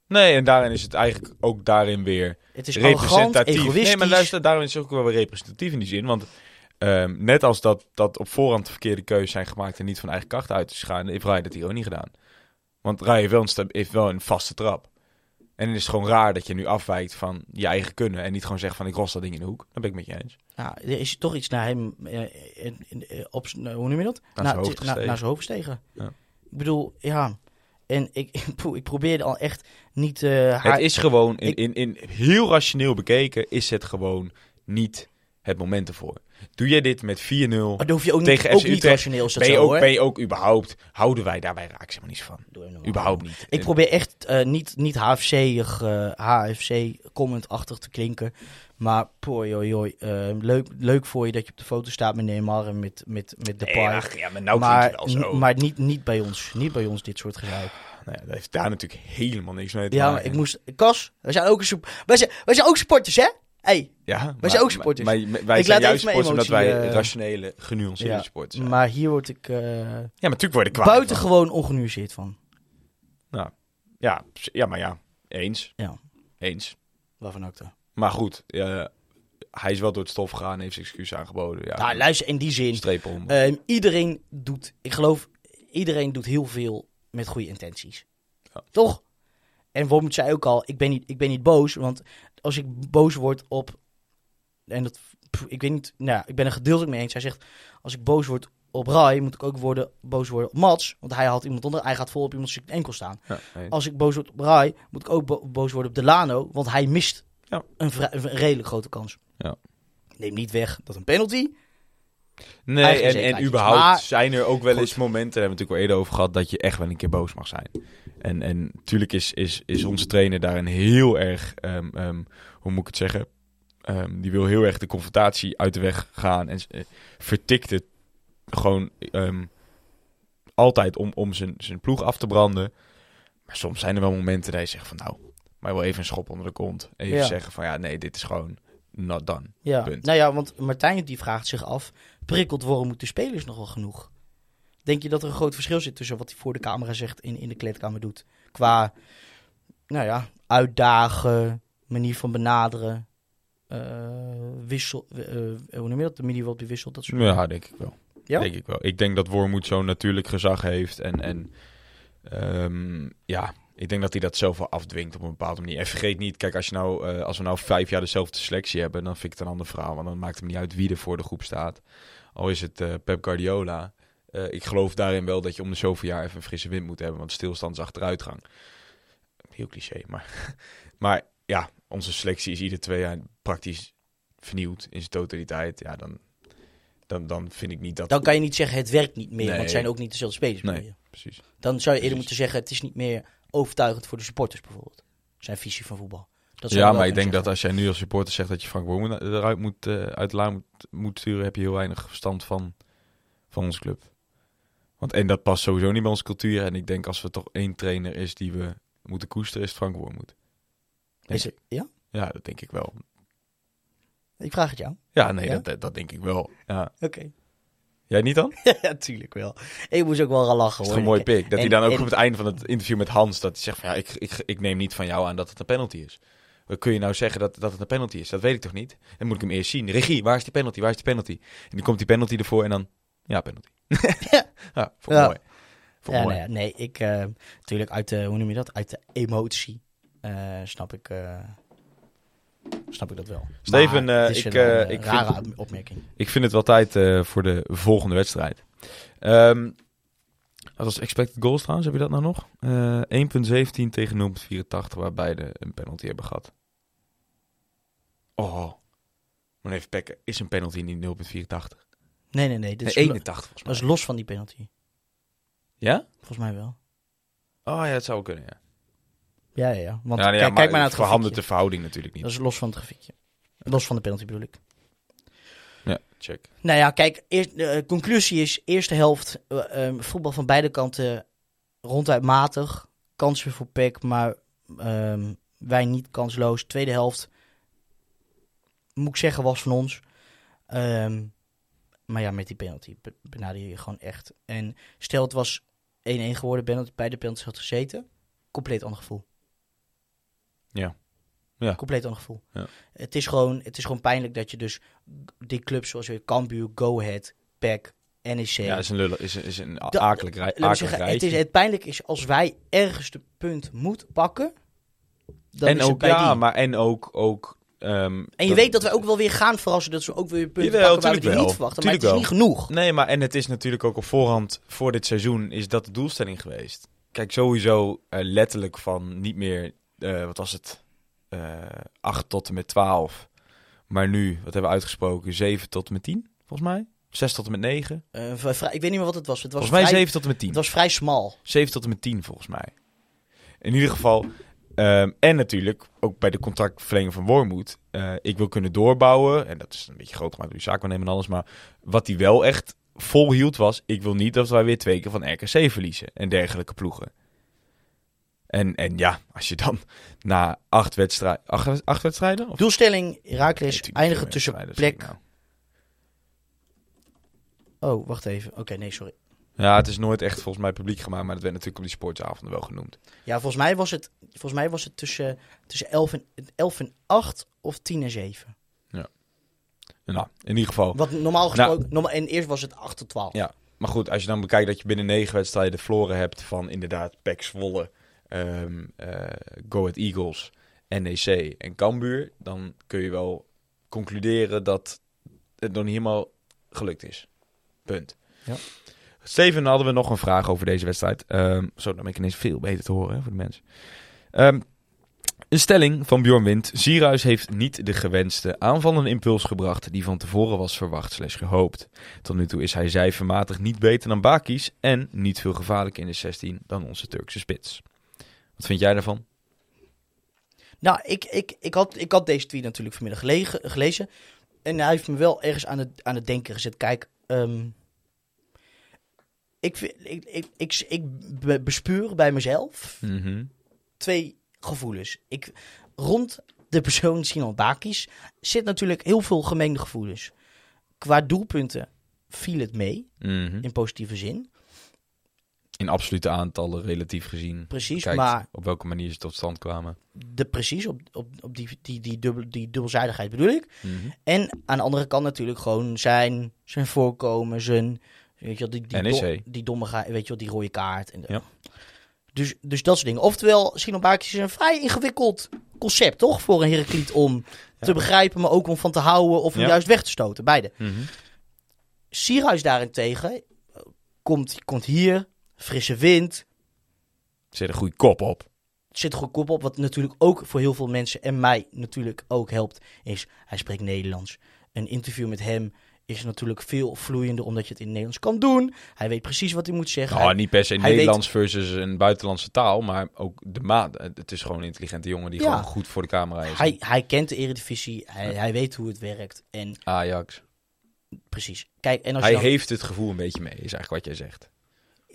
Nee, en daarin is het eigenlijk ook daarin weer Het is representatief. Nee, maar luister, daarom is het ook wel weer representatief in die zin. Want ehm, net als dat, dat op voorhand de verkeerde keuzes zijn gemaakt en niet van eigen kracht uit is gaan, heeft Rai dat hier ook niet gedaan. Want Rai heeft wel, een, sta- heeft wel een vaste trap. En het is gewoon raar dat je nu afwijkt van je eigen kunnen en niet gewoon zegt van ik ros dat ding in de hoek. Dat ben ik met je eens. Ja, er is toch iets naar hem eh, in- in- eh, op eh, hoe noem je dat? Naar zijn hoofd na- gestegen. naar zijn hoofd gestegen. Ja. Ik bedoel, ja. En ik, [laughs] ik probeerde al echt niet eh haar... Het is gewoon, in, in, in heel rationeel bekeken, is het gewoon niet het moment ervoor. Doe jij dit met 4-0 Maar dan hoef je ook tegen niet, ook niet rationeel is dat ben je, zo, ook, hoor. ben je ook überhaupt, houden wij daarbij raak ik zeg maar niets van. Überhaupt niet. Ik probeer echt eh, niet, niet HFC-ig, eh, HFC-comment-achtig te klinken. Maar, joh, joh, eh, leuk, leuk voor je dat je op de foto staat met Neymar en met, met, met de Nee, ach, ja, maar nou maar, wel zo. maar niet, niet bij ons. Niet bij ons dit soort gezeik. Nou ja, dat heeft daar natuurlijk helemaal niks mee te Ja, maken. maar ik moest... Kas, wij zijn ook, een, wij zijn, wij zijn ook supporters, hè? Hey, Ja, Wij zijn ook supporters. Maar, maar wij Ik zijn laat juist supporters omdat wij eh, rationele, genuanceerde ja, supporters zijn. maar hier word ik eh ja, maar natuurlijk word ik kwaad. buitengewoon ongenuanceerd van. Nou, ja, ja, maar ja. Eens. Ja. Eens. Waarvan ook dan? Maar goed, hij is wel door het stof gegaan, heeft zijn excuus aangeboden. Ja, Nou, luister, in die zin... streep om. Ehm, iedereen doet, ik geloof, iedereen doet heel veel met goede intenties. Ja. Toch? En Wormoed zei ook al, ik ben, niet, ik ben niet boos, want als ik boos word op, en dat, pff, ik weet niet, nou, ik ben er gedeeltelijk mee eens. Hij zegt, als ik boos word op Rai, moet ik ook worden, boos worden op Mats, want hij had iemand onder, hij gaat vol op iemands enkel staan. ja. Als ik boos word op Rai, moet ik ook bo- boos worden op Delano, want hij mist Ja. een, redelijk grote kans. Ja. Neem niet weg dat een penalty, Nee, Eigen en, en überhaupt Maar- zijn er ook wel eens Goed. momenten, daar hebben we natuurlijk al eerder over gehad, dat je echt wel een keer boos mag zijn. En, en natuurlijk is, is, is onze trainer daarin heel erg, ehm, ehm, hoe moet ik het zeggen, Ehm, die wil heel erg de confrontatie uit de weg gaan en eh, vertikt het gewoon altijd om, om zijn, zijn ploeg af te branden. Maar soms zijn er wel momenten dat je zegt van nou, maar wel even een schop onder de kont. Even Ja. zeggen van ja, nee, dit is gewoon not done. Ja, Punt. nou ja, want Martijn die vraagt zich af, prikkelt Wormoed de spelers nog wel genoeg? Denk je dat er een groot verschil zit tussen wat hij voor de camera zegt en in de kleedkamer doet? Qua, nou ja, uitdagen, manier van benaderen, eh, wissel, eh, hoe noem je dat? De manier waarop hij wisselt, dat soort. Ja, denk ik wel. Ja? Denk ik wel. Ik denk dat Wormoed zo'n natuurlijk gezag heeft. En, en ehm, ja, ik denk dat hij dat zelf wel afdwingt op een bepaalde manier. En vergeet niet, kijk, als, je nou, als we nou vijf jaar dezelfde selectie hebben, dan vind ik het een ander verhaal. Want dan maakt het me niet uit wie er voor de groep staat. Al is het Pep Guardiola. Eh, ik geloof daarin wel dat je om de zoveel jaar even een frisse wind moet hebben. Want stilstand is achteruitgang. Heel cliché, maar... [laughs] maar ja, onze selectie is ieder twee jaar praktisch vernieuwd in zijn totaliteit. Ja, dan, dan, dan vind ik niet dat... Dan kan je niet zeggen het werkt niet meer, Nee. want het zijn ook niet dezelfde spelers Nee. meer. Precies. Dan zou je eerder Precies. moeten zeggen het is niet meer overtuigend voor de supporters bijvoorbeeld. Zijn visie van voetbal. Dat Ja, maar ik denk dat als jij nu als supporter zegt dat je Frank Bomen eruit moet, eh, uit de laan moet, moet sturen, heb je heel weinig verstand van, van onze club. Want en dat past sowieso niet bij onze cultuur. En ik denk als er toch één trainer is die we moeten koesteren, is het Frank Wormoed. Is het- ja? Ja, dat denk ik wel. Ik vraag het jou. Ja, nee, Ja? Dat, dat, denk ik wel. Ja. Oké. Jij niet dan? [laughs] ja, tuurlijk wel. Ik moest ook wel gaan lachen Dat is een mooi pik. Dat En- hij dan ook en- op het einde van het interview met Hans, dat hij zegt van ja, ik, ik, ik neem niet van jou aan dat het een penalty is. Kun je nou zeggen dat, dat het een penalty is? Dat weet ik toch niet? Dan moet ik hem eerst zien. Regie, waar is die penalty? Waar is die penalty? En dan komt die penalty ervoor en dan, ja, penalty. [laughs] Ja. ja, vond ik Ja. mooi. Vond Ja, mooi. nou nee, ik eh, natuurlijk uit de, hoe noem je dat? Uit de emotie eh, snap ik, eh, snap ik dat wel. Steven, ik, een, ik rare vind- opmerking. Ik vind het wel tijd voor de volgende wedstrijd. Ehm wat was expected goals trouwens? Heb je dat nou nog? Eh 1.17 tegen 0.84, waar beide een penalty hebben gehad. Oh, maar even pekken. Is een penalty niet 0.84? Nee, nee, nee. Dit is, Nee, lo- 81 volgens mij. dat is los van die penalty. Ja? Volgens mij wel. Oh ja, het zou kunnen, ja. Ja, ja, ja. Want ja, nee, ja, kijk, kijk maar naar het grafiekje. de verhouding natuurlijk niet. Dat is los van het grafiekje. Los van de penalty bedoel ik. Ja, check. Nou ja, kijk, eerst, de eh, conclusie is, eerste helft, eh, eh, voetbal van beide kanten ronduit matig. Kansen voor PEC, maar ehm, wij niet kansloos. Tweede helft, moet ik zeggen, was van ons. Ehm, maar ja, met die penalty be- benader je gewoon echt. En stel het was 1-1 geworden, penalty, beide penalties had gezeten. Compleet ander gevoel. Ja. Ja. Compleet ander gevoel. Ja. Het, is gewoon, het is gewoon pijnlijk dat je dus die clubs zoals weer Cambuur, Go Ahead, PEC, NEC... Ja, is een lullig, is, een- is een Da- akelig, rij, akelig zeggen, het, is, het pijnlijk is als wij ergens de punt moeten pakken. Dan en is het ook, bij ja, die. maar en ook, ook ehm, En je weet dat wij ook wel weer gaan verrassen. Dat ze ook weer punten Jawel, pakken waar we die wel. niet verwachten. Maar het is niet genoeg. Nee, maar en het is natuurlijk ook op voorhand voor dit seizoen is dat de doelstelling geweest. Kijk, sowieso eh, letterlijk van niet meer, eh, wat was het, eh 8 tot en met 12. Maar nu, wat hebben we uitgesproken, 7 tot en met 10, volgens mij. 6 tot en met 9. Eh, vrij- vrij- ik weet niet meer wat het was. Het was, Volgens mij vrij, 7 tot en met 10. het was vrij smal. 7 tot en met 10 volgens mij. In ieder geval. Ehm, en natuurlijk, ook bij de contractverlening van Wormoed. eh, ik wil kunnen doorbouwen. En dat is een beetje groot gemaakt door die zaakwaarnemer en alles. Maar wat hij wel echt volhield was... Ik wil niet dat wij weer twee keer van RKC verliezen. En dergelijke ploegen. En, en ja, als je dan na acht, wedstrij acht, acht wedstrijden... Of Doelstelling, Nee, Herakles natuurlijk eindigen tussen plek... ik Oh, wacht even. Oké, nee, sorry. Nou. Ja, het is nooit echt volgens mij publiek gemaakt. Maar dat werd natuurlijk op die sportsavonden wel genoemd. Ja, volgens mij was het, volgens mij was het tussen, tussen 11, en, 11 en 8 of 10 en 7. Nou, in ieder geval... Wat normaal gesproken... normaal, en eerst was het 8 tot 12. Ja, maar goed, als je dan bekijkt dat je binnen negen wedstrijden verloren hebt van inderdaad PEC Zwolle, ehm eh, Go Ahead Eagles, NEC en Cambuur, dan kun je wel concluderen dat het nog niet helemaal gelukt is. Punt. Ja. Steven, hadden we nog een vraag over deze wedstrijd. Ehm, zo, dan ben ik ineens veel beter te horen voor de mensen. Ehm, een stelling van Bjorn Wind. Sierhuis heeft niet de gewenste aanvallende impuls gebracht die van tevoren was verwacht slash gehoopt. Tot nu toe is hij cijfermatig niet beter dan Bakis en niet veel gevaarlijker in de 16 dan onze Turkse spits. Wat vind jij daarvan? Nou, ik, ik, ik, had, ik had deze tweet natuurlijk vanmiddag gelezen. En hij heeft me wel ergens aan het, aan het denken gezet. Kijk, ehm, ik, ik, ik, ik, ik be- bespuur bij mezelf twee gevoelens. Ik, rond de persoon Sinan Bakis zit natuurlijk heel veel gemengde gevoelens. Qua doelpunten viel het mee, Mhm. in positieve zin. In absolute aantallen relatief gezien. Precies, Kijkt maar op welke manier ze tot stand kwamen. de, precies op, op, op die, die, die, dubbel, die dubbelzijdigheid bedoel ik. Mhm. En aan de andere kant natuurlijk gewoon zijn, zijn voorkomen, zijn... Weet je wel, die, die, dom- die domme, ga- weet je wel, die rode kaart. En de- Ja. dus, dus dat soort dingen. Oftewel, Sinan Bakis is een vrij ingewikkeld concept, toch? Voor een Herakliet om te begrijpen, maar ook om van te houden of hem Ja. juist weg te stoten. Beide. Mhm. Sierhuis daarentegen eh, komt, komt hier, frisse wind, Zet een goede kop op. zit er goed kop op. Wat natuurlijk ook voor heel veel mensen en mij natuurlijk ook helpt, is hij spreekt Nederlands. Een interview met hem is natuurlijk veel vloeiender, omdat je het in het Nederlands kan doen. Hij weet precies wat hij moet zeggen. Nou, Hij- niet per se Nederlands versus een buitenlandse taal, maar ook de maat. Het is gewoon een intelligente jongen die Ja. gewoon goed voor de camera is. hij, hij kent de eredivisie, hij, hij weet hoe het werkt. En Ajax. precies. Kijk, en als Hij je dan, heeft het gevoel een beetje mee, is eigenlijk wat jij zegt.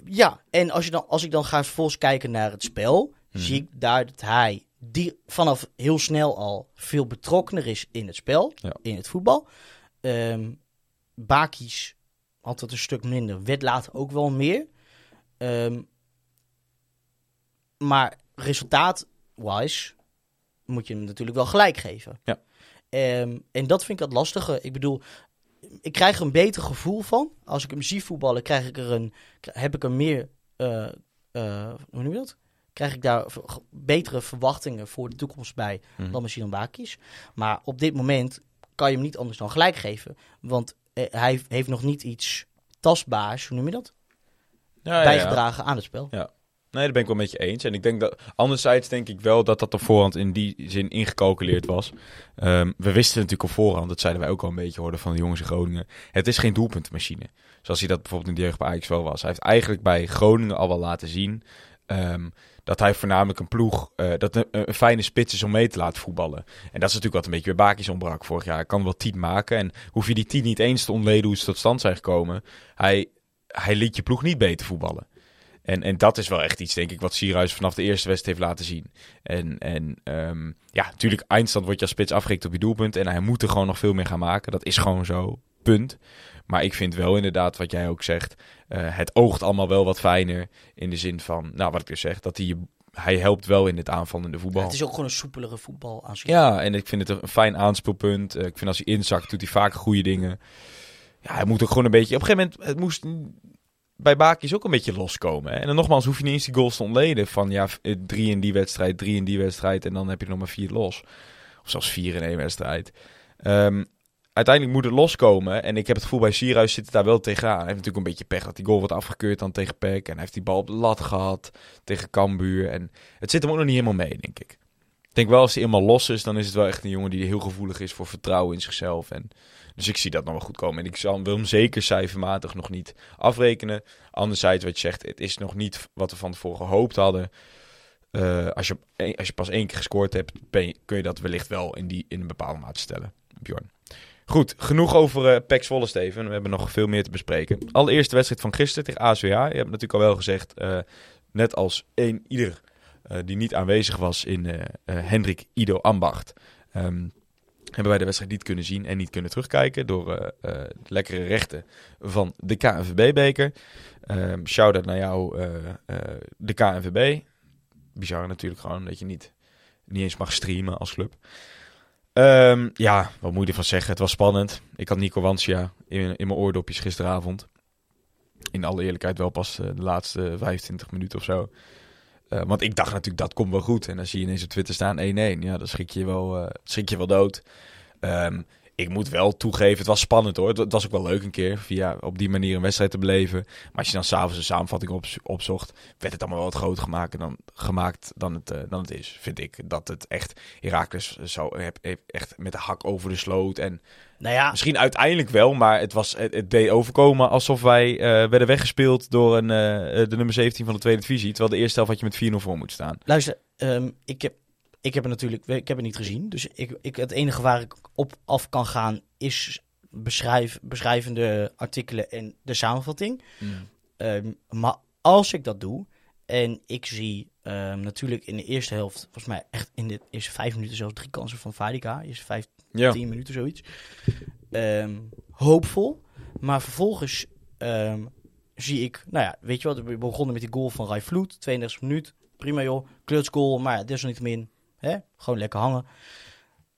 Ja, en als, je dan, als ik dan ga vervolgens kijken naar het spel, Mhm. zie ik daar dat hij die vanaf heel snel al veel betrokkener is in het spel, Ja. in het voetbal. Ehm Bakis had het een stuk minder, werd later ook wel meer. Ehm, maar resultaat-wise moet je hem natuurlijk wel gelijk geven. Ja. Ehm, en dat vind ik het lastige. Ik bedoel, ik krijg er een beter gevoel van. Als ik hem zie voetballen, krijg ik er een, heb ik er meer, eh, eh, hoe noem je dat? Krijg ik daar betere verwachtingen voor de toekomst bij Mhm. dan misschien Bakis. Maar op dit moment kan je hem niet anders dan gelijk geven. Want hij heeft nog niet iets tastbaars, hoe noem je dat? Ja, ja, ja. bijgedragen aan het spel. Nee, Nee, dat ben ik wel met je eens. En ik denk dat, anderzijds denk ik wel dat dat op voorhand in die zin ingecalculeerd was. Ehm, we wisten natuurlijk op voorhand, dat zeiden wij ook al een beetje hoorden van de jongens in Groningen. Het is geen doelpuntenmachine. Zoals hij dat bijvoorbeeld in de jeugd bij Ajax wel was. Hij heeft eigenlijk bij Groningen al wel laten zien ehm, dat hij voornamelijk een ploeg, eh, dat een, fijne spits is om mee te laten voetballen. En dat is natuurlijk wat een beetje bij Bakis ontbrak vorig jaar. Hij kan wel tien maken en hoef je die tien niet eens te ontleden hoe ze tot stand zijn gekomen. Hij, hij liet je ploeg niet beter voetballen. En, en dat is wel echt iets, denk ik, wat Sierhuis vanaf de eerste wedstrijd heeft laten zien. En, en ehm, ja, natuurlijk, eindstand wordt je als spits afgerekend op je doelpunt. En hij moet er gewoon nog veel meer gaan maken. Dat is gewoon zo, punt. Maar ik vind wel inderdaad, wat jij ook zegt, eh, het oogt allemaal wel wat fijner. In de zin van, nou wat ik dus zeg, dat hij, hij helpt wel in het aanvallende voetbal. het is ook gewoon een soepelere voetbal zich. Ja, en ik vind het een fijn aanspeelpunt. Eh, ik vind als hij inzakt, doet hij vaak goede dingen. Ja, hij moet ook gewoon een beetje... Op een gegeven moment, het moest bij Bakis ook een beetje loskomen. Hè? En dan nogmaals, hoef je niet eens die goals te ontleden. Van ja, eh, drie in die wedstrijd, drie in die wedstrijd. En dan heb je er nog maar vier los. Of zelfs vier in één wedstrijd. Ehm, uiteindelijk moet het loskomen. En ik heb het gevoel bij Sierhuis zit het daar wel tegenaan. Hij heeft natuurlijk een beetje pech dat die goal wordt afgekeurd dan tegen PEC. En hij heeft die bal op de lat gehad tegen Cambuur. En het zit hem ook nog niet helemaal mee, denk ik. Ik denk wel als hij eenmaal los is, dan is het wel echt een jongen die heel gevoelig is voor vertrouwen in zichzelf. En, dus ik zie dat nog wel goed komen. En ik zal, wil hem zeker cijfermatig nog niet afrekenen. Anderzijds, wat je zegt, het is nog niet wat we van tevoren gehoopt hadden. Eh, als, je, als je pas één keer gescoord hebt, je- kun je dat wellicht wel in, die, in een bepaalde mate stellen, Bjorn. Goed, genoeg over eh Pek Steven. We hebben nog veel meer te bespreken. Allereerst de wedstrijd van gisteren tegen ASWH. Je hebt natuurlijk al wel gezegd, eh, net als één ieder eh, die niet aanwezig was in Hendrik Ido Ambacht. ehm, hebben wij de wedstrijd niet kunnen zien en niet kunnen terugkijken door de lekkere rechten van de KNVB-beker. Ehm Shout-out naar jou, de KNVB. Bizar natuurlijk gewoon dat je niet, niet eens mag streamen als club. Ehm, ja, wat moet je ervan zeggen? Het was spannend. Ik had Nico Wansja in, in mijn oordopjes gisteravond. In alle eerlijkheid wel pas eh, de laatste 25 minuten of zo. Eh, want ik dacht natuurlijk, dat komt wel goed. En dan zie je ineens op Twitter staan 1-1. Ja, dan schrik je wel, eh, schrik je wel dood. Ehm, ik moet wel toegeven, het was spannend hoor. Het, was ook wel leuk een keer via op die manier een wedstrijd te beleven. Maar als je dan s'avonds een samenvatting op, opzocht, werd het allemaal wel wat groter gemaakt dan, gemaakt dan, het, eh, dan het is. Vind ik dat het echt Herakles zo heb, heb echt met de hak over de sloot. En Nou ja, misschien uiteindelijk wel, maar het, was, het, het deed overkomen alsof wij eh, werden weggespeeld door een, eh, de nummer 17 van de tweede divisie. Terwijl de eerste helft had je met 4-0 voor moet staan. luister, ehm, ik, heb, ik heb het natuurlijk ik heb het niet gezien. Dus ik, ik, het enige waar ik op af kan gaan is beschrijf, beschrijvende artikelen en de samenvatting. Ehm, maar als ik dat doe en ik zie ehm, natuurlijk in de eerste helft, volgens mij echt in de eerste vijf minuten zelfs drie kansen van Vadika. Eerste vijf, Ja. tien minuten zoiets. Ehm, hoopvol. Maar vervolgens zie ik, nou ja, weet je wat, we begonnen met die goal van Rai Vloed, 32 minuut. Prima joh, klutsgoal, maar desalniettemin, hè, gewoon lekker hangen.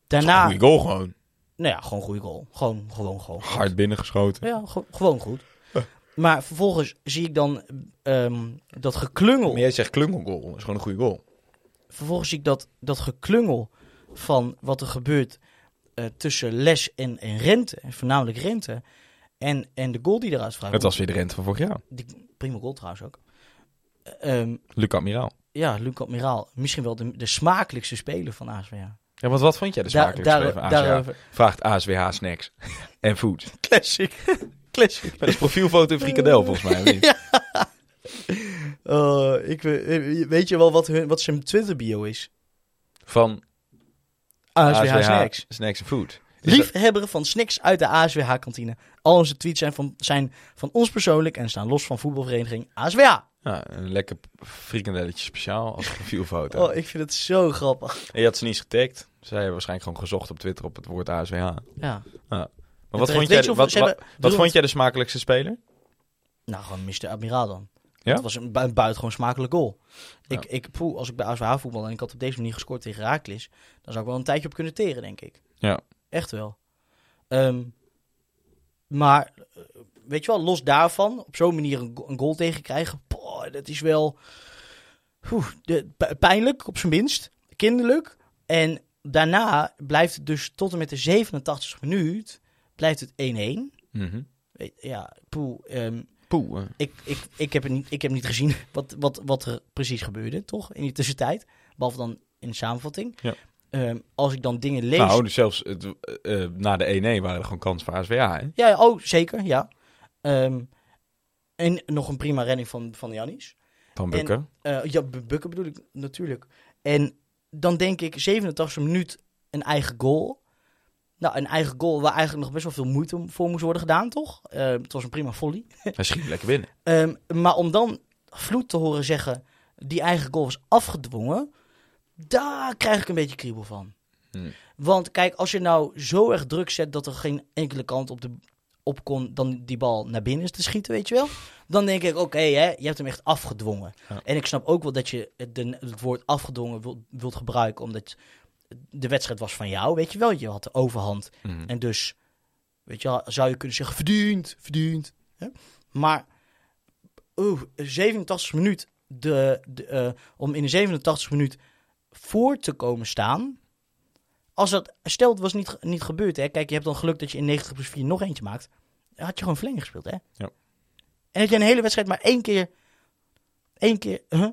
Daarna, Goeie goal gewoon. nou ja, gewoon goede goal. Gewoon, gewoon, gewoon. Hard binnengeschoten. Ja, ge- gewoon goed. Maar vervolgens zie ik dan ehm, dat geklungel. Maar jij zegt klungelgoal. Dat is gewoon een goede goal. Vervolgens zie ik dat, dat geklungel van wat er gebeurt eh, tussen Les en, en Rente. En voornamelijk Rente. En, en de goal die eruit vraagt. Het was weer de rente van vorig jaar. Die, prima goal trouwens ook. Ehm, Luc Admiraal. Ja, Luc Admiraal. Misschien wel de, de smakelijkste speler van ASWH. Ja, want wat vond jij de smakelijkste daar- speler van ASWH? Vraagt ASWH Snacks. [laughs] en Food. Classic. [laughs] Classic. Met een profielfoto in frikadel volgens mij. niet? [laughs] Oh, ik, weet- weet je wel wat, hun, wat zijn Twitter bio is? Van ASWH, Snacks. Snacks en Food. Is dat- Liefhebber van snacks uit de ASWH-kantine. Al onze tweets zijn van, zijn van ons persoonlijk en staan los van voetbalvereniging ASWH. Ja, een lekker frikandelletje speciaal als profielfoto. Oh, ik vind het zo grappig. En je had ze niet eens getagd. Zij hebben waarschijnlijk gewoon gezocht op Twitter op het woord ASWH. Ja. Maar wat, vond jij, of- wat, ze wat, hebben wat 300 vond jij de smakelijkste speler? Nou, gewoon Mr. Admiraal dan. Ja? Het was een, bu- een buitengewoon smakelijk goal. Ja. Ik, ik, poeh, als ik bij ASWH voetbal en ik had op deze manier gescoord tegen Herakles, dan zou ik wel een tijdje op kunnen teren, denk ik. Ja. Echt wel. Ehm, maar, weet je wel, los daarvan, op zo'n manier een, een goal tegen krijgen, boah, dat is wel de, pijnlijk, op zijn minst. Kinderlijk. En daarna blijft het dus tot en met de 87 minuut, blijft het 1-1. Mhm. Ja, poeh. ehm, Poeh. eh. Ik, ik, ik, heb, het niet, ik heb niet gezien [laughs] wat, wat, wat er precies gebeurde, toch? In die tussentijd. Behalve dan in de samenvatting. Ja. Ehm, als ik dan dingen lees... Nou, dus zelfs het, eh, eh, na de 1-1 waren er gewoon kansen voor HSWA, hè? Ja, oh, zeker, ja. Ehm, en nog een prima redding van, van Janis. Van Bukker. Eh, ja, Bu- Bukken bedoel ik natuurlijk. En dan denk ik, 87 minuut een eigen goal. Nou, een eigen goal waar eigenlijk nog best wel veel moeite voor moest worden gedaan, toch? Eh, het was een prima volley. [laughs] Hij schiet lekker binnen. Ehm, maar om dan Vloed te horen zeggen, die eigen goal was afgedwongen, daar krijg ik een beetje kriebel van. Hmm. Want kijk, als je nou zo erg druk zet dat er geen enkele kant op, de, op kon dan die bal naar binnen te schieten, weet je wel. Dan denk ik, oké, hè, je hebt hem echt afgedwongen. Ja. En ik snap ook wel dat je het, het woord afgedwongen wilt, wilt gebruiken, omdat de wedstrijd was van jou, weet je wel. Je had de overhand. Mhm. En dus, weet je wel, zou je kunnen zeggen, verdiend, verdiend. Hè? Maar, oeh, 87 minuut, de, de, eh, om in de 87 minuut voor te komen staan. Als dat, stel het was niet, niet gebeurd, hè. Kijk, je hebt dan geluk dat je in 90 plus 4 nog eentje maakt. Dan had je gewoon verlenging gespeeld, hè. Ja. En dat je een hele wedstrijd maar één keer, één keer, huh?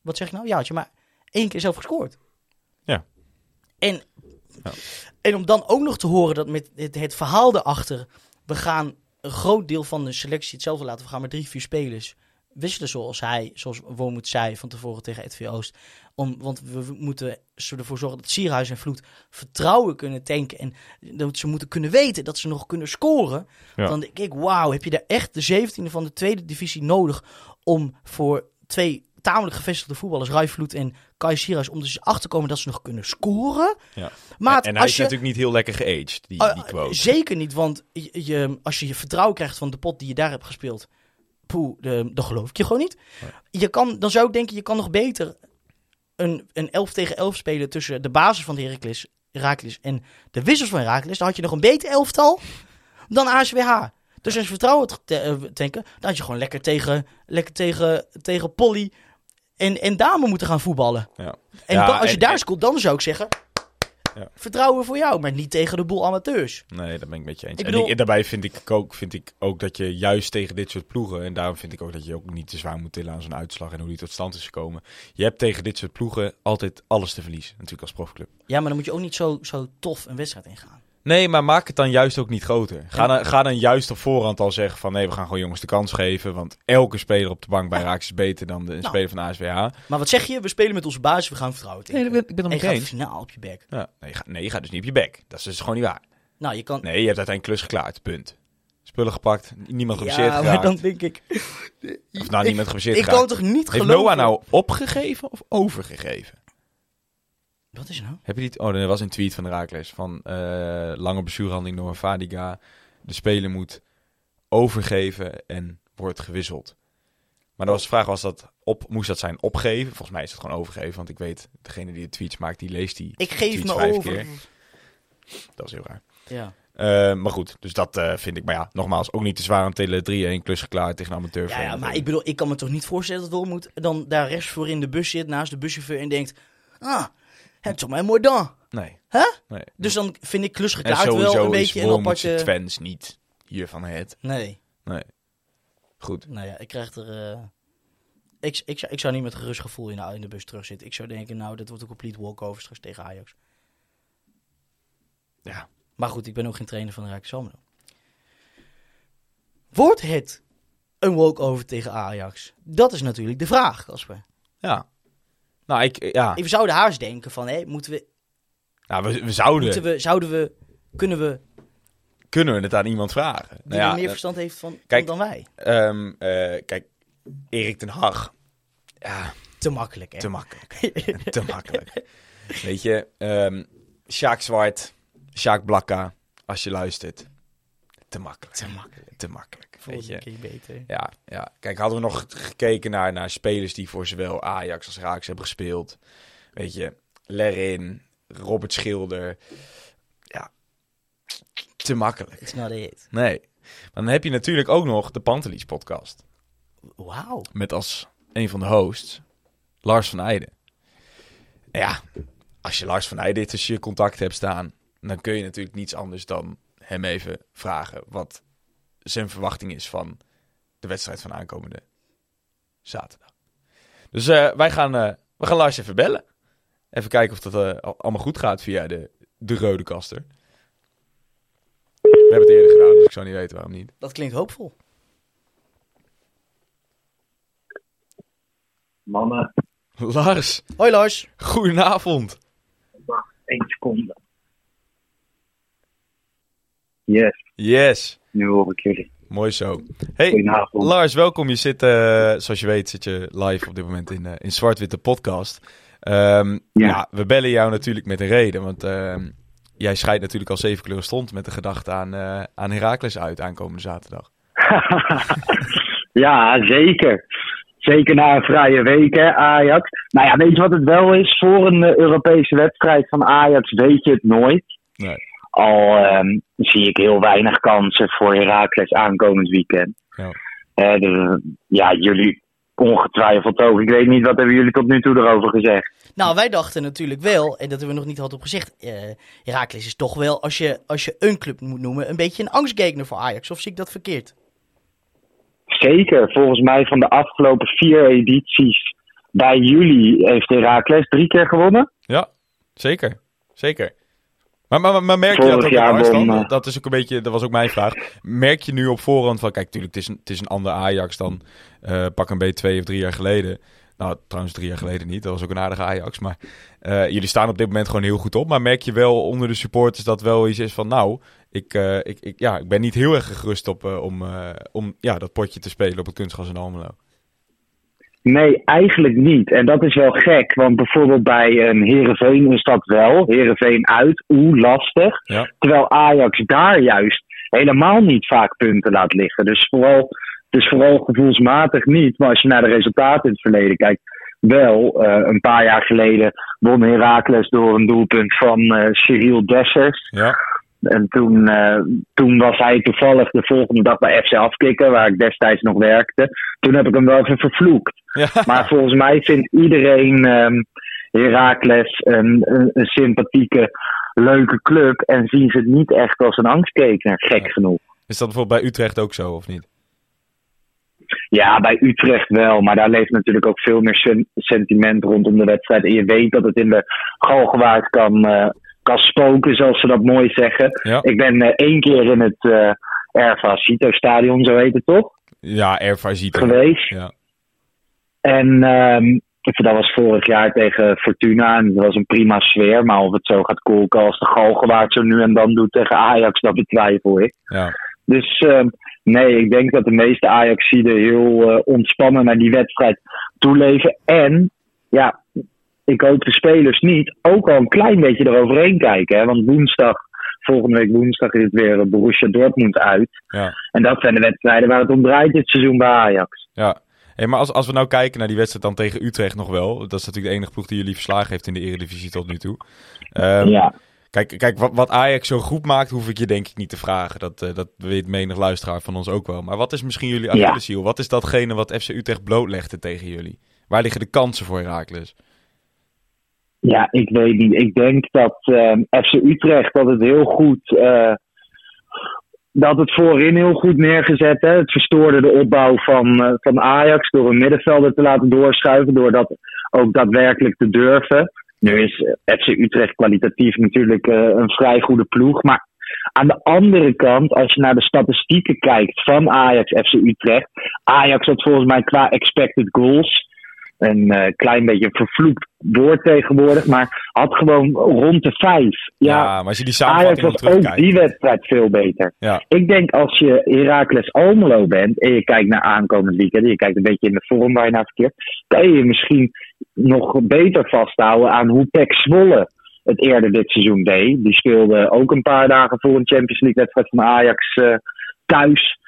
wat zeg ik nou? Ja, had je maar één keer zelf gescoord. Ja. En, Ja. en om dan ook nog te horen dat met het, het verhaal erachter, we gaan een groot deel van de selectie hetzelfde laten. We gaan met drie, vier spelers wisselen zoals hij, zoals Wormoed zei van tevoren tegen RTV Oost. Om, want we moeten ervoor zorgen dat Sierhuis en Vloed vertrouwen kunnen tanken. En dat ze moeten kunnen weten dat ze nog kunnen scoren. Ja. Dan denk ik, wauw, heb je daar echt de 17e van de tweede divisie nodig om voor twee tamelijk gevestigde voetballers, Rai Vloed en Kai Sierhuis, om dus achter te komen dat ze nog kunnen scoren. Ja. Maar en, en hij als is je, natuurlijk niet heel lekker geaged, die, die quote. Zeker niet, want je, je- als je je vertrouwen krijgt van de pot die je daar hebt gespeeld, poeh, dan geloof ik je gewoon niet. Je kan, dan zou ik denken, je kan nog beter een, een 11 tegen 11 spelen tussen de basis van de Heracles, Heracles en de wissels van Heracles. Dan had je nog een beter elftal dan ASWH. Dus als je vertrouwen te eh, tanken, dan had je gewoon lekker tegen, lekker tegen, tegen Polly en, en Dame moeten gaan voetballen. Ja. En Ja, dan, als je en- daar scoort, dan zou ik zeggen, Ja. vertrouwen voor jou, maar niet tegen de boel amateurs. Nee, dat ben ik met je eens. Ik En ik- daarbij vind ik, ook, vind ik ook dat je juist tegen dit soort ploegen... en daarom vind ik ook dat je ook niet te zwaar moet tillen aan zo'n uitslag... en hoe die tot stand is gekomen. Je hebt tegen dit soort ploegen altijd alles te verliezen. Natuurlijk als profclub. Ja, maar dan moet je ook niet zo, zo tof een wedstrijd ingaan. Nee, maar maak het dan juist ook niet groter. Ga, dan, ga dan juist op voorhand al zeggen van... nee, we gaan gewoon jongens de kans geven... want elke speler op de bank bij Raak is beter dan de Nou. speler van de ASWH. Maar wat zeg je? We spelen met onze basis, we gaan vertrouwen tegen. ik ben, ik ben en je gaat finaal op je bek. Ja, nee, je gaat, nee, je gaat dus niet op je bek. Dat is dus gewoon niet waar. Nou, je kan... Nee, je hebt uiteindelijk klus geklaard. Punt. Spullen gepakt. Niemand geblesseerd ja, maar geraakt. dan denk ik... Of nou, niemand geblesseerd Ik geraakt. kan toch niet Heeft geloven... Noah nou opgegeven of overgegeven? Wat is er nou? Heb je niet? Oh, er was een tweet van de Raakles van eh, lange blessurehandeling door Fadiga. De speler moet overgeven en wordt gewisseld. Maar dan was de vraag, was dat op, moest dat zijn opgeven? Volgens mij is het gewoon overgeven, want ik weet, degene die de tweets maakt, die leest die Ik geef me vijf over. keer. Dat is heel raar. Ja. Eh, maar goed, dus dat eh, vind ik, maar ja, nogmaals, ook niet te zwaar aan tele 3-1 klus geklaard tegen amateur. Ja, ja, maar ik bedoel, ik kan me toch niet voorstellen dat Wormoed dan daar rechts voor in de bus zit, naast de buschauffeur en denkt... Ah, het is maar mooi dan. Nee. Hè? nee. Dus dan vind ik klus en geklaard sowieso wel een beetje een aparte... Twens niet hiervan het. Nee. Nee. Goed. Nou ja, ik krijg er... eh, Ik, ik, zou, ik zou niet met gerust gevoel in de, in de bus terugzitten. Ik zou denken, nou, dat wordt een complete walkover straks tegen Ajax. Ja. Maar goed, ik ben ook geen trainer van de Rijkswaterstaat. Wordt het een walkover tegen Ajax? Dat is natuurlijk de vraag, Casper. Ja. Nou, ik, ja. We zouden haast denken van, hé, moeten we, Nou, we, we zouden. moeten we, zouden we, kunnen we, Kunnen we het aan iemand vragen? die Nou ja, er meer eh, verstand heeft van, kijk. dan wij? ehm, eh, kijk, Erik ten Hag. Ja, Te makkelijk, hè? te makkelijk. [laughs] te makkelijk. Weet je, ehm Sjaak Zwart, Sjaak Blakka, als je luistert. Te makkelijk. Te makkelijk. Te makkelijk. Weet je. keer beter. Ja, ja, kijk, hadden we nog gekeken naar, naar spelers die voor zowel Ajax als Raaks hebben gespeeld. Weet je, Lerin, Robert Schilder. Ja, te makkelijk. It's not it. Nee. Maar dan heb je natuurlijk ook nog de Pantelis podcast. Wauw. Met als een van de hosts Lars van Eijden. Ja, als je Lars van Eijden tussen je contact hebt staan, dan kun je natuurlijk niets anders dan hem even vragen wat zijn verwachting is van de wedstrijd van aankomende zaterdag. Dus eh, wij gaan, eh, we gaan Lars even bellen. Even kijken of dat eh, al- allemaal goed gaat via de, de rode kaster. We hebben het eerder gedaan, dus ik zou niet weten waarom niet. Dat klinkt hoopvol. Mannen, Lars, Hoi Lars. goedenavond. één seconde. Yes, Yes, nu hoor ik jullie. mooi zo. Hey. Lars, welkom. Je zit, eh, zoals je weet, zit je live op dit moment in, eh, in Zwart-Witte Podcast. Ehm, ja. Ja. we bellen jou natuurlijk met een reden, want ehm, jij scheidt natuurlijk al zeven kleuren stond met de gedachte aan, eh aan Heracles uit aankomende zaterdag. [laughs] ja, zeker. Zeker na een vrije week, hè, Ajax. Nou ja, weet je wat het wel is? Voor een Europese wedstrijd van Ajax weet je het nooit. Nee. Al ehm, zie ik heel weinig kansen voor Heracles aankomend weekend. Ja. Eh, dus, ja, jullie ongetwijfeld ook. Ik weet niet, wat hebben jullie tot nu toe erover gezegd? Nou, wij dachten natuurlijk wel, en dat hebben we nog niet hardop gezegd. eh Heracles is toch wel, als je, als je een club moet noemen, een beetje een angstgegner voor Ajax. Of zie ik dat verkeerd? Zeker. Volgens mij van de afgelopen vier edities bij jullie heeft Heracles drie keer gewonnen. Ja, zeker. Zeker. Maar, maar, maar merk je dat ook jaar dan? eh, Dat is ook een beetje, dat was ook mijn vraag. Merk je nu op voorhand van, kijk, natuurlijk, het is een, het is een ander Ajax dan eh, pak een beetje twee of drie jaar geleden. Nou, trouwens drie jaar geleden niet. Dat was ook een aardige Ajax. Maar eh, jullie staan op dit moment gewoon heel goed op. Maar merk je wel onder de supporters dat wel iets is van, nou, ik, ik, ik, ja, ik ben niet heel erg gerust op om, om ja, dat potje te spelen op het kunstgras in Almelo. Nee, eigenlijk niet. En dat is wel gek, want bijvoorbeeld bij een Herenveen is dat wel. Herenveen uit, oeh, lastig. Ja. Terwijl Ajax daar juist helemaal niet vaak punten laat liggen. Dus vooral, dus vooral gevoelsmatig niet. Maar als je naar de resultaten in het verleden kijkt, wel. eh, een paar jaar geleden won Heracles door een doelpunt van eh Cyril Dessers. Ja, En toen, eh, toen was hij toevallig de volgende dag bij FC Afkikken, waar ik destijds nog werkte. Toen heb ik hem wel even vervloekt. ja. [laughs] Maar volgens mij vindt iedereen ehm Heracles een, een, een sympathieke, leuke club. En zien ze het niet echt als een angstkeker, gek Ja. genoeg. Is dat bijvoorbeeld bij Utrecht ook zo, of niet? Ja, bij Utrecht wel. Maar daar leeft natuurlijk ook veel meer sen- sentiment rondom de wedstrijd. En je weet dat het in de Galgenwaard kan, eh, kan spoken, zoals ze dat mooi zeggen. Ja. Ik ben eh, één keer in het eh Erva Cito Stadion, zo heet het toch? Ja, Erva ziet er. Geweest. Ja. En ehm, dat was vorig jaar tegen Fortuna. En dat was een prima sfeer. Maar of het zo gaat kolken als de Galgenwaard zo nu en dan doet tegen Ajax, dat betwijfel ik. Ja. Dus ehm, nee, ik denk dat de meeste Ajaxiden heel eh, ontspannen naar die wedstrijd toeleven. En ja, ik hoop de spelers niet ook al een klein beetje eroverheen kijken. Hè? Want woensdag, volgende week woensdag is het weer Borussia Dortmund uit. Ja. En dat zijn de wedstrijden waar het om draait dit seizoen bij Ajax. Ja, hey, maar als, als we nou kijken naar die wedstrijd dan tegen Utrecht nog wel. Dat is natuurlijk de enige ploeg die jullie verslagen heeft in de Eredivisie tot nu toe. Ehm, ja. Kijk, kijk wat, wat Ajax zo goed maakt, hoef ik je denk ik niet te vragen. Dat, eh, dat weet menig luisteraar van ons ook wel. Maar wat is misschien jullie Ja. Achilleshiel? Wat is datgene wat FC Utrecht blootlegde tegen jullie? Waar liggen de kansen voor Heracles? Ja, ik weet niet. Ik denk dat ehm, FC Utrecht dat het heel goed. eh, dat het voorin heel goed neergezet. Hè. Het verstoorde de opbouw van, eh, van Ajax door een middenvelder te laten doorschuiven. Door dat ook daadwerkelijk te durven. Nu is eh, FC Utrecht kwalitatief natuurlijk een vrij goede ploeg. Maar aan de andere kant, als je naar de statistieken kijkt van Ajax FC Utrecht. Ajax had volgens mij qua expected goals een eh, klein beetje vervloekt woord tegenwoordig, maar had gewoon rond de vijf. Ja, Ja, maar als je die Ajax was ook die wedstrijd veel beter. Ja. Ik denk als je Heracles Almelo bent en je kijkt naar aankomend weekend, en je kijkt een beetje in de vorm waar je naar verkeert, kan je je misschien nog beter vasthouden aan hoe Pek Zwolle het eerder dit seizoen deed. Die speelde ook een paar dagen voor een Champions League wedstrijd van Ajax eh, thuis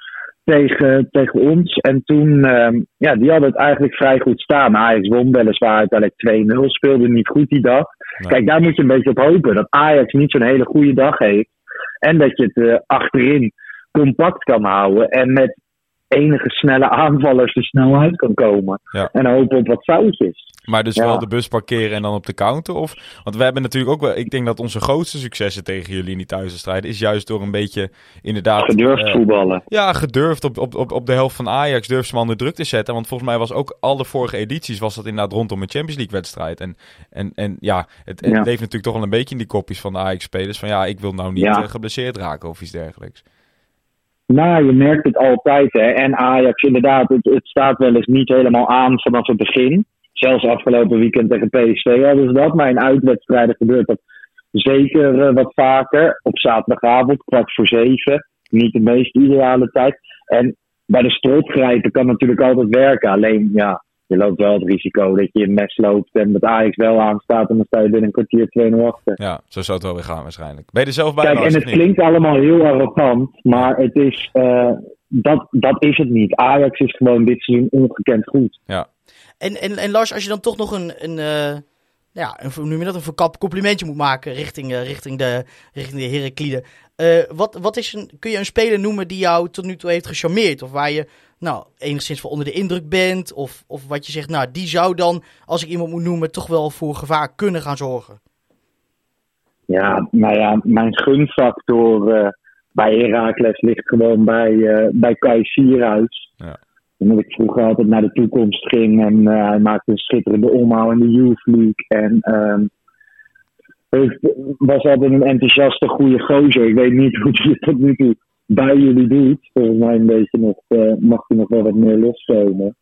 tegen, tegen ons. En toen, ehm, ja, die hadden het eigenlijk vrij goed staan. Ajax won weliswaar uiteindelijk 2-0, speelde niet goed die dag. Nee. Kijk, daar moet je een beetje op hopen. Dat Ajax niet zo'n hele goede dag heeft. En dat je het eh, achterin compact kan houden. En met enige snelle aanvallers er snel uit kan komen. Ja. En hopen op wat foutjes. Maar dus Ja. wel de bus parkeren en dan op de counter? Of, want we hebben natuurlijk ook wel... Ik denk dat onze grootste successen tegen jullie in die thuiswedstrijden... is juist door een beetje inderdaad... Gedurfd eh, voetballen. Ja, gedurfd op, op, op, op de helft van Ajax durft ze maar onder druk te zetten. Want volgens mij was ook al de vorige edities was dat inderdaad rondom een Champions League wedstrijd. En, en, en ja, het, het Ja. leeft natuurlijk toch wel een beetje in die kopjes van de Ajax-spelers. Van ja, ik wil nou niet Ja. eh, geblesseerd raken of iets dergelijks. Nou, je merkt het altijd. Hè. En Ajax, inderdaad, het, het staat wel eens niet helemaal aan vanaf het begin. Zelfs afgelopen weekend tegen PSV hadden ze dat. Maar in uitwedstrijden gebeurt dat zeker eh, wat vaker. Op zaterdagavond, kwart voor zeven. Niet de meest ideale tijd. En bij de stroopgrijpen kan natuurlijk altijd werken. Alleen, ja, je loopt wel het risico dat je een mes loopt en dat Ajax wel aanstaat. En dan sta je binnen een kwartier 2-0 achter. Ja, zo zou het wel weer gaan waarschijnlijk. Ben je er zelf bij, Kijk, en het niet? klinkt allemaal heel arrogant, maar het is, eh, dat, dat is het niet. Ajax is gewoon dit seizoen ongekend goed. En, en, en Lars, als je dan toch nog een, een, eh, ja, een, hoe noem je dat, een verkap complimentje moet maken richting, eh, richting de, richting de Heraklide. Eh, wat, wat is een, kun je een speler noemen die jou tot nu toe heeft gecharmeerd? Of waar je nou, enigszins van onder de indruk bent? Of, of wat je zegt, nou, die zou dan, als ik iemand moet noemen, toch wel voor gevaar kunnen gaan zorgen? Ja, nou ja, mijn gunfactor bij Heracles ligt gewoon bij, bij Kai Sierhuis. Ja. Omdat ik vroeger altijd naar de toekomst ging en eh, hij maakte een schitterende omhaal in de Youth League. En ehm, was altijd een enthousiaste, goede gozer. Ik weet niet [laughs] hoe hij het tot nu toe bij jullie doet. Volgens mij een beetje nog, eh, mag hij nog wel wat meer loskomen.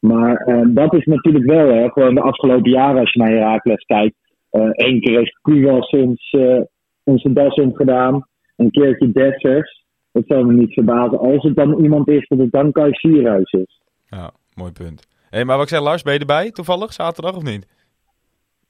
Maar eh, dat is natuurlijk wel, hè, gewoon de afgelopen jaren als je naar Heracles kijkt. Eén keer heeft Kuwas ons, eh onze das omgedaan. Een keertje Dessers. Dat zou me niet verbazen. Als het dan iemand is, dat het dan Kai Sierhuis is. Ja, mooi punt. Hé, maar wat ik zeg, Lars, ben je erbij toevallig, zaterdag of niet?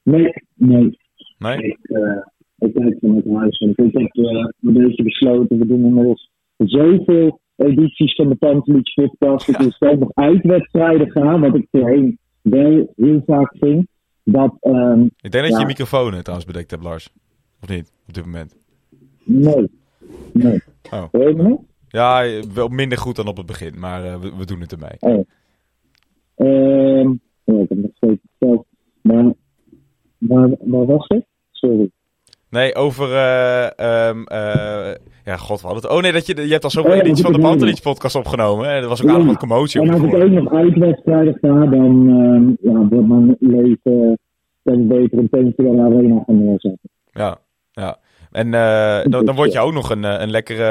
Nee, nee. Nee? Ik, eh ik kijk vanuit huis. Want ik heb een beetje besloten. We doen inmiddels zoveel edities van de Pantelich podcast. Dat we zelf nog uitwedstrijden gaan. Wat ik voorheen wel heel vaak ging. Dat, ehm, Ik denk dat je Ja. je microfoon eh, trouwens bedekt hebt, Lars. Of niet, op dit moment? nee. Nee. Oh. Hoor je me nog? Ja, wel minder goed dan op het begin, maar eh, we, we doen het ermee. Oh. Ehm ja, ik heb nog steeds hetzelfde. Maar waar, waar was ik? Sorry. Nee, over... eh, ja, god, hadden het... Oh nee, dat je, je hebt al zoveel Oh ja, edities van de dat Pantelich podcast opgenomen. Hè? Er was ook Ja. aardig wat commotie En als ik ook nog uitwedstrijden ga, dan ehm, ja, wordt mijn leven dan beter een tentje de arena gaan neerzetten. Ja, ja. En eh, dan, dan word je ook nog een, eh, een lekkere,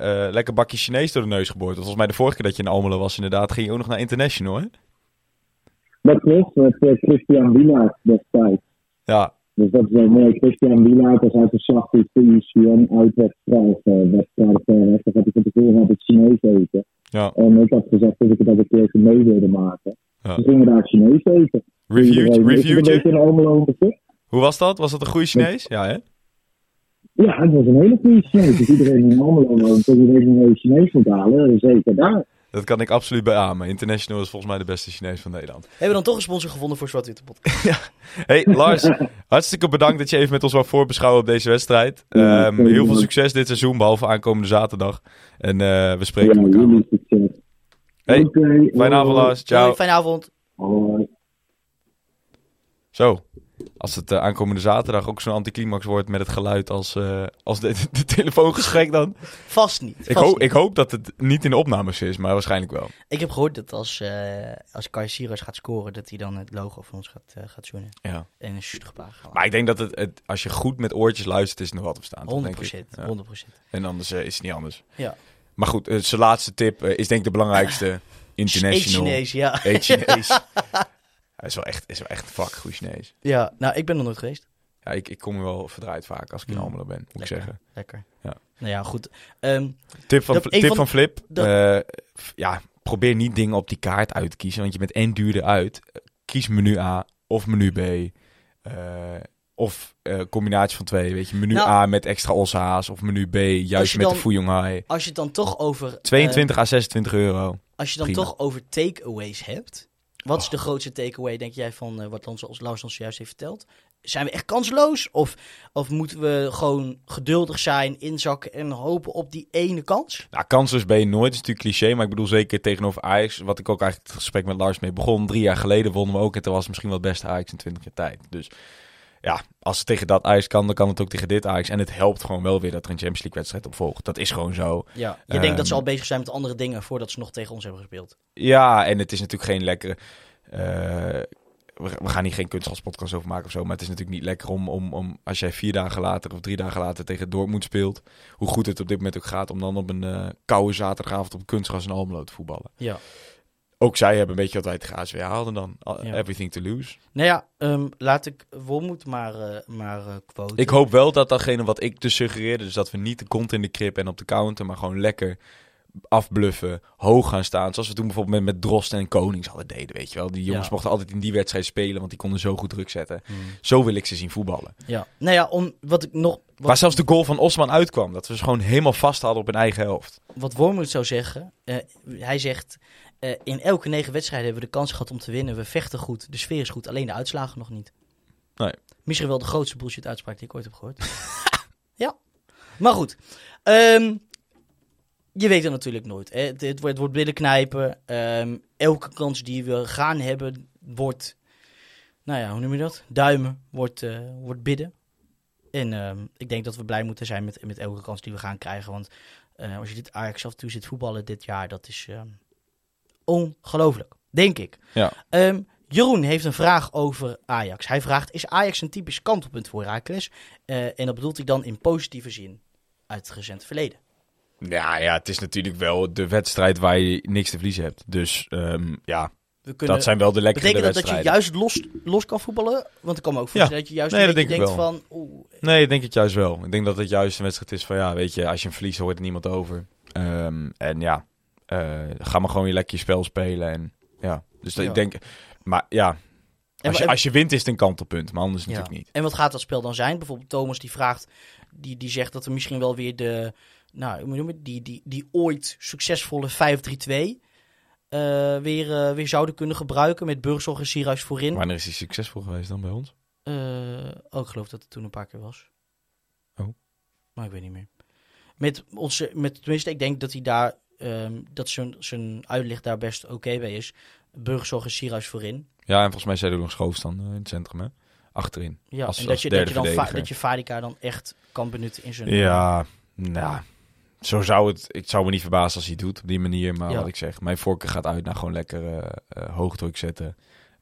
eh, lekker bakje Chinees door de neus geboord. Want volgens mij de vorige keer dat je in Almelo was, inderdaad, ging je ook nog naar International, hè? Dat klopt, met eh, Christian Wielaert destijds. Ja, Dus dat is wel mooi. Christian Wielaert is uit de voor ICN uitwedstrijd. Uh, wedstrijd uh, dan gaat hij van tevoren altijd Chinees eten. ja. En ik had gezegd dat ik het dat een keer mee wilde maken. Ja. Dus gingen daar Chinees eten. Het reviewtje. bezit? Hoe was dat? Was dat een goede Chinees? Ja, hè? Ja, het was een hele goede Chinees. Dus iedereen in Almelo woont, dat iedereen een hele Chinees moet halen. Zeker daar. Dat kan ik absoluut beamen. International is volgens mij de beste Chinees van Nederland. Hebben we dan toch een sponsor gevonden voor Zwart Witte Podcast? [laughs] Hey Lars, hartstikke bedankt dat je even met ons wou voorbeschouwen op deze wedstrijd. Ja, Ehm, heel veel succes dit seizoen, behalve aankomende zaterdag. En eh, we spreken Ja, elkaar. jullie. Hey, Oké, fijne avond. Lars. Ciao. Fijne avond. Hoi. Zo, als het eh, aankomende zaterdag ook zo'n anticlimax wordt met het geluid als, eh, als de, [laughs] de telefoongesprek dan. Vast niet. Ik, vast ho niet. ik hoop dat het niet in de opnames is, maar waarschijnlijk wel. Ik heb gehoord dat als, eh als Kai Sirius gaat scoren, dat hij dan het logo van ons gaat, gaat zoenen. Ja. En een gaan Maar ik denk dat het, het, als je goed met oortjes luistert, is het nog wat op staan. toch, 100%. denk ik. Ja. 100%. En anders is het niet anders. Ja. Maar goed, zijn laatste tip is denk ik de belangrijkste. [laughs] Eet International. Chinees, ja. [laughs] Is wel echt, is wel echt fuck goed Chinees. Ja, nou, ik ben nog nooit geweest. Ja, ik, ik kom er wel verdraaid vaak als ik in Ja. Almelo ben, moet ik zeggen. Lekker. Ja. Nou ja, goed. Ehm, Tip van, Dat- tip van- van Flip. dat- eh, f- ja, probeer niet dingen op die kaart uit te kiezen, want je bent en duurder uit. Kies menu A of menu B. eh, of eh, combinatie van twee, weet je. Menu Nou- A met extra ossehaas of menu B juist met dan- de Fuyong Hai. als je het dan toch over... 22 à 26 euro. als je dan prima. toch over takeaways hebt. Wat is Oh. de grootste takeaway, denk jij, van eh, wat ons, ons Lars ons juist heeft verteld? zijn we echt kansloos? Of, of moeten we gewoon geduldig zijn, inzakken en hopen op die ene kans? Nou, kansloos ben je nooit, dat is natuurlijk cliché. Maar ik bedoel zeker tegenover Ajax, wat ik ook eigenlijk het gesprek met Lars mee begon. Drie jaar geleden wonnen we ook en toen was het misschien wel het beste Ajax in 20 jaar tijd. Dus ja, als het tegen dat Ajax kan, dan kan het ook tegen dit Ajax. En het helpt gewoon wel weer dat er een Champions League wedstrijd op volgt. Dat is gewoon zo. Ja. Je denkt dat ze Ehm, al bezig zijn met andere dingen voordat ze nog tegen ons hebben gespeeld. Ja, en het is natuurlijk geen lekkere... eh, we, we gaan hier geen kunstgraspodcast over maken of zo. Maar het is natuurlijk niet lekker om, om, om als jij vier dagen later of drie dagen later tegen Dortmund speelt. Hoe goed het op dit moment ook gaat om dan op een eh, koude zaterdagavond op kunstgras in Almelo te voetballen. Ja. Ook zij hebben een beetje wat wij tegen ASW haalden dan. Ja. Everything to lose. Nou ja, ehm, laat ik Wormoed maar, eh maar eh quoten. Ik hoop wel dat datgene wat ik dus suggereerde, dus dat we niet de kont in de krip en op de counter, maar gewoon lekker afbluffen, hoog gaan staan. Zoals we toen bijvoorbeeld met, met Drost en Konings hadden deden, weet je wel. Die jongens Ja. mochten altijd in die wedstrijd spelen, want die konden zo goed druk zetten. Hmm. Zo wil ik ze zien voetballen. Ja. Nou ja, om, wat ik nog... Wat, Waar zelfs de goal van Osman uitkwam, dat we ze gewoon helemaal vast hadden op hun eigen helft. wat Wormoed zou zeggen, eh, hij zegt... eh, in elke negen wedstrijden hebben we de kans gehad om te winnen. We vechten goed, de sfeer is goed, alleen de uitslagen nog niet. Nee. Misschien wel de grootste bullshit uitspraak die ik ooit heb gehoord. [laughs] ja. Maar goed. Ehm, je weet het natuurlijk nooit. Hè. Het, het, wordt, het wordt knijpen. Ehm, elke kans die we gaan hebben, wordt... Nou ja, hoe noem je dat? Duimen, wordt, eh, wordt bidden. En ehm, ik denk dat we blij moeten zijn met, met elke kans die we gaan krijgen. Want eh, als je dit Ajax af toe zit voetballen dit jaar, dat is ongelooflijk. Denk ik. Ja. Ehm, Jeroen heeft een vraag over Ajax. Hij vraagt, is Ajax een typisch kantelpunt voor Heracles? Eh, en dat bedoelt hij dan in positieve zin uit het recente verleden. Ja, ja, het is natuurlijk wel de wedstrijd waar je niks te verliezen hebt. Dus ehm, ja, We kunnen, dat zijn wel de lekkere betekent dat dat je wedstrijden. juist los, los kan voetballen? Want ik kan me ook voorstellen dat je juist Nee, een dat beetje denk ik denkt wel. van... Oeh, Nee, ik denk het juist wel. Ik denk dat het juist een wedstrijd is van ja, weet je, als je hem verliest hoort er niemand over. Ehm, en ja, eh, ga maar gewoon je lekker je spel spelen. En ja, dus dat, Ja. ik denk, maar ja, als je, als je wint is het een kantelpunt, maar anders Ja. natuurlijk niet. En wat gaat dat spel dan zijn? Bijvoorbeeld Thomas die vraagt, die, die zegt dat we misschien wel weer de, nou, hoe noem het? die, die, die ooit succesvolle 5-3-2 eh, weer, eh, weer zouden kunnen gebruiken met Burgzorg en Sierhuis voorin. Wanneer is hij succesvol geweest dan bij ons? Eh, oh, ik geloof dat het toen een paar keer was. Oh. Maar ik weet niet meer. Met onze, met, tenminste, ik denk dat hij daar, ehm, dat zijn, zijn uitleg daar best oké bij is. Burgzorg en Sierhuis voorin. Ja, en volgens mij zei er nog Schoofs dan in het centrum, hè? Achterin. Ja, Als- en als dat je, dat, je dan va- dat je Fadika dan echt kan benutten in zijn... Ja, nou, zo zou het, ik zou me niet verbazen als hij het doet op die manier. Maar Ja. wat ik zeg, mijn voorkeur gaat uit naar gewoon lekker eh, eh, hoogdruk zetten.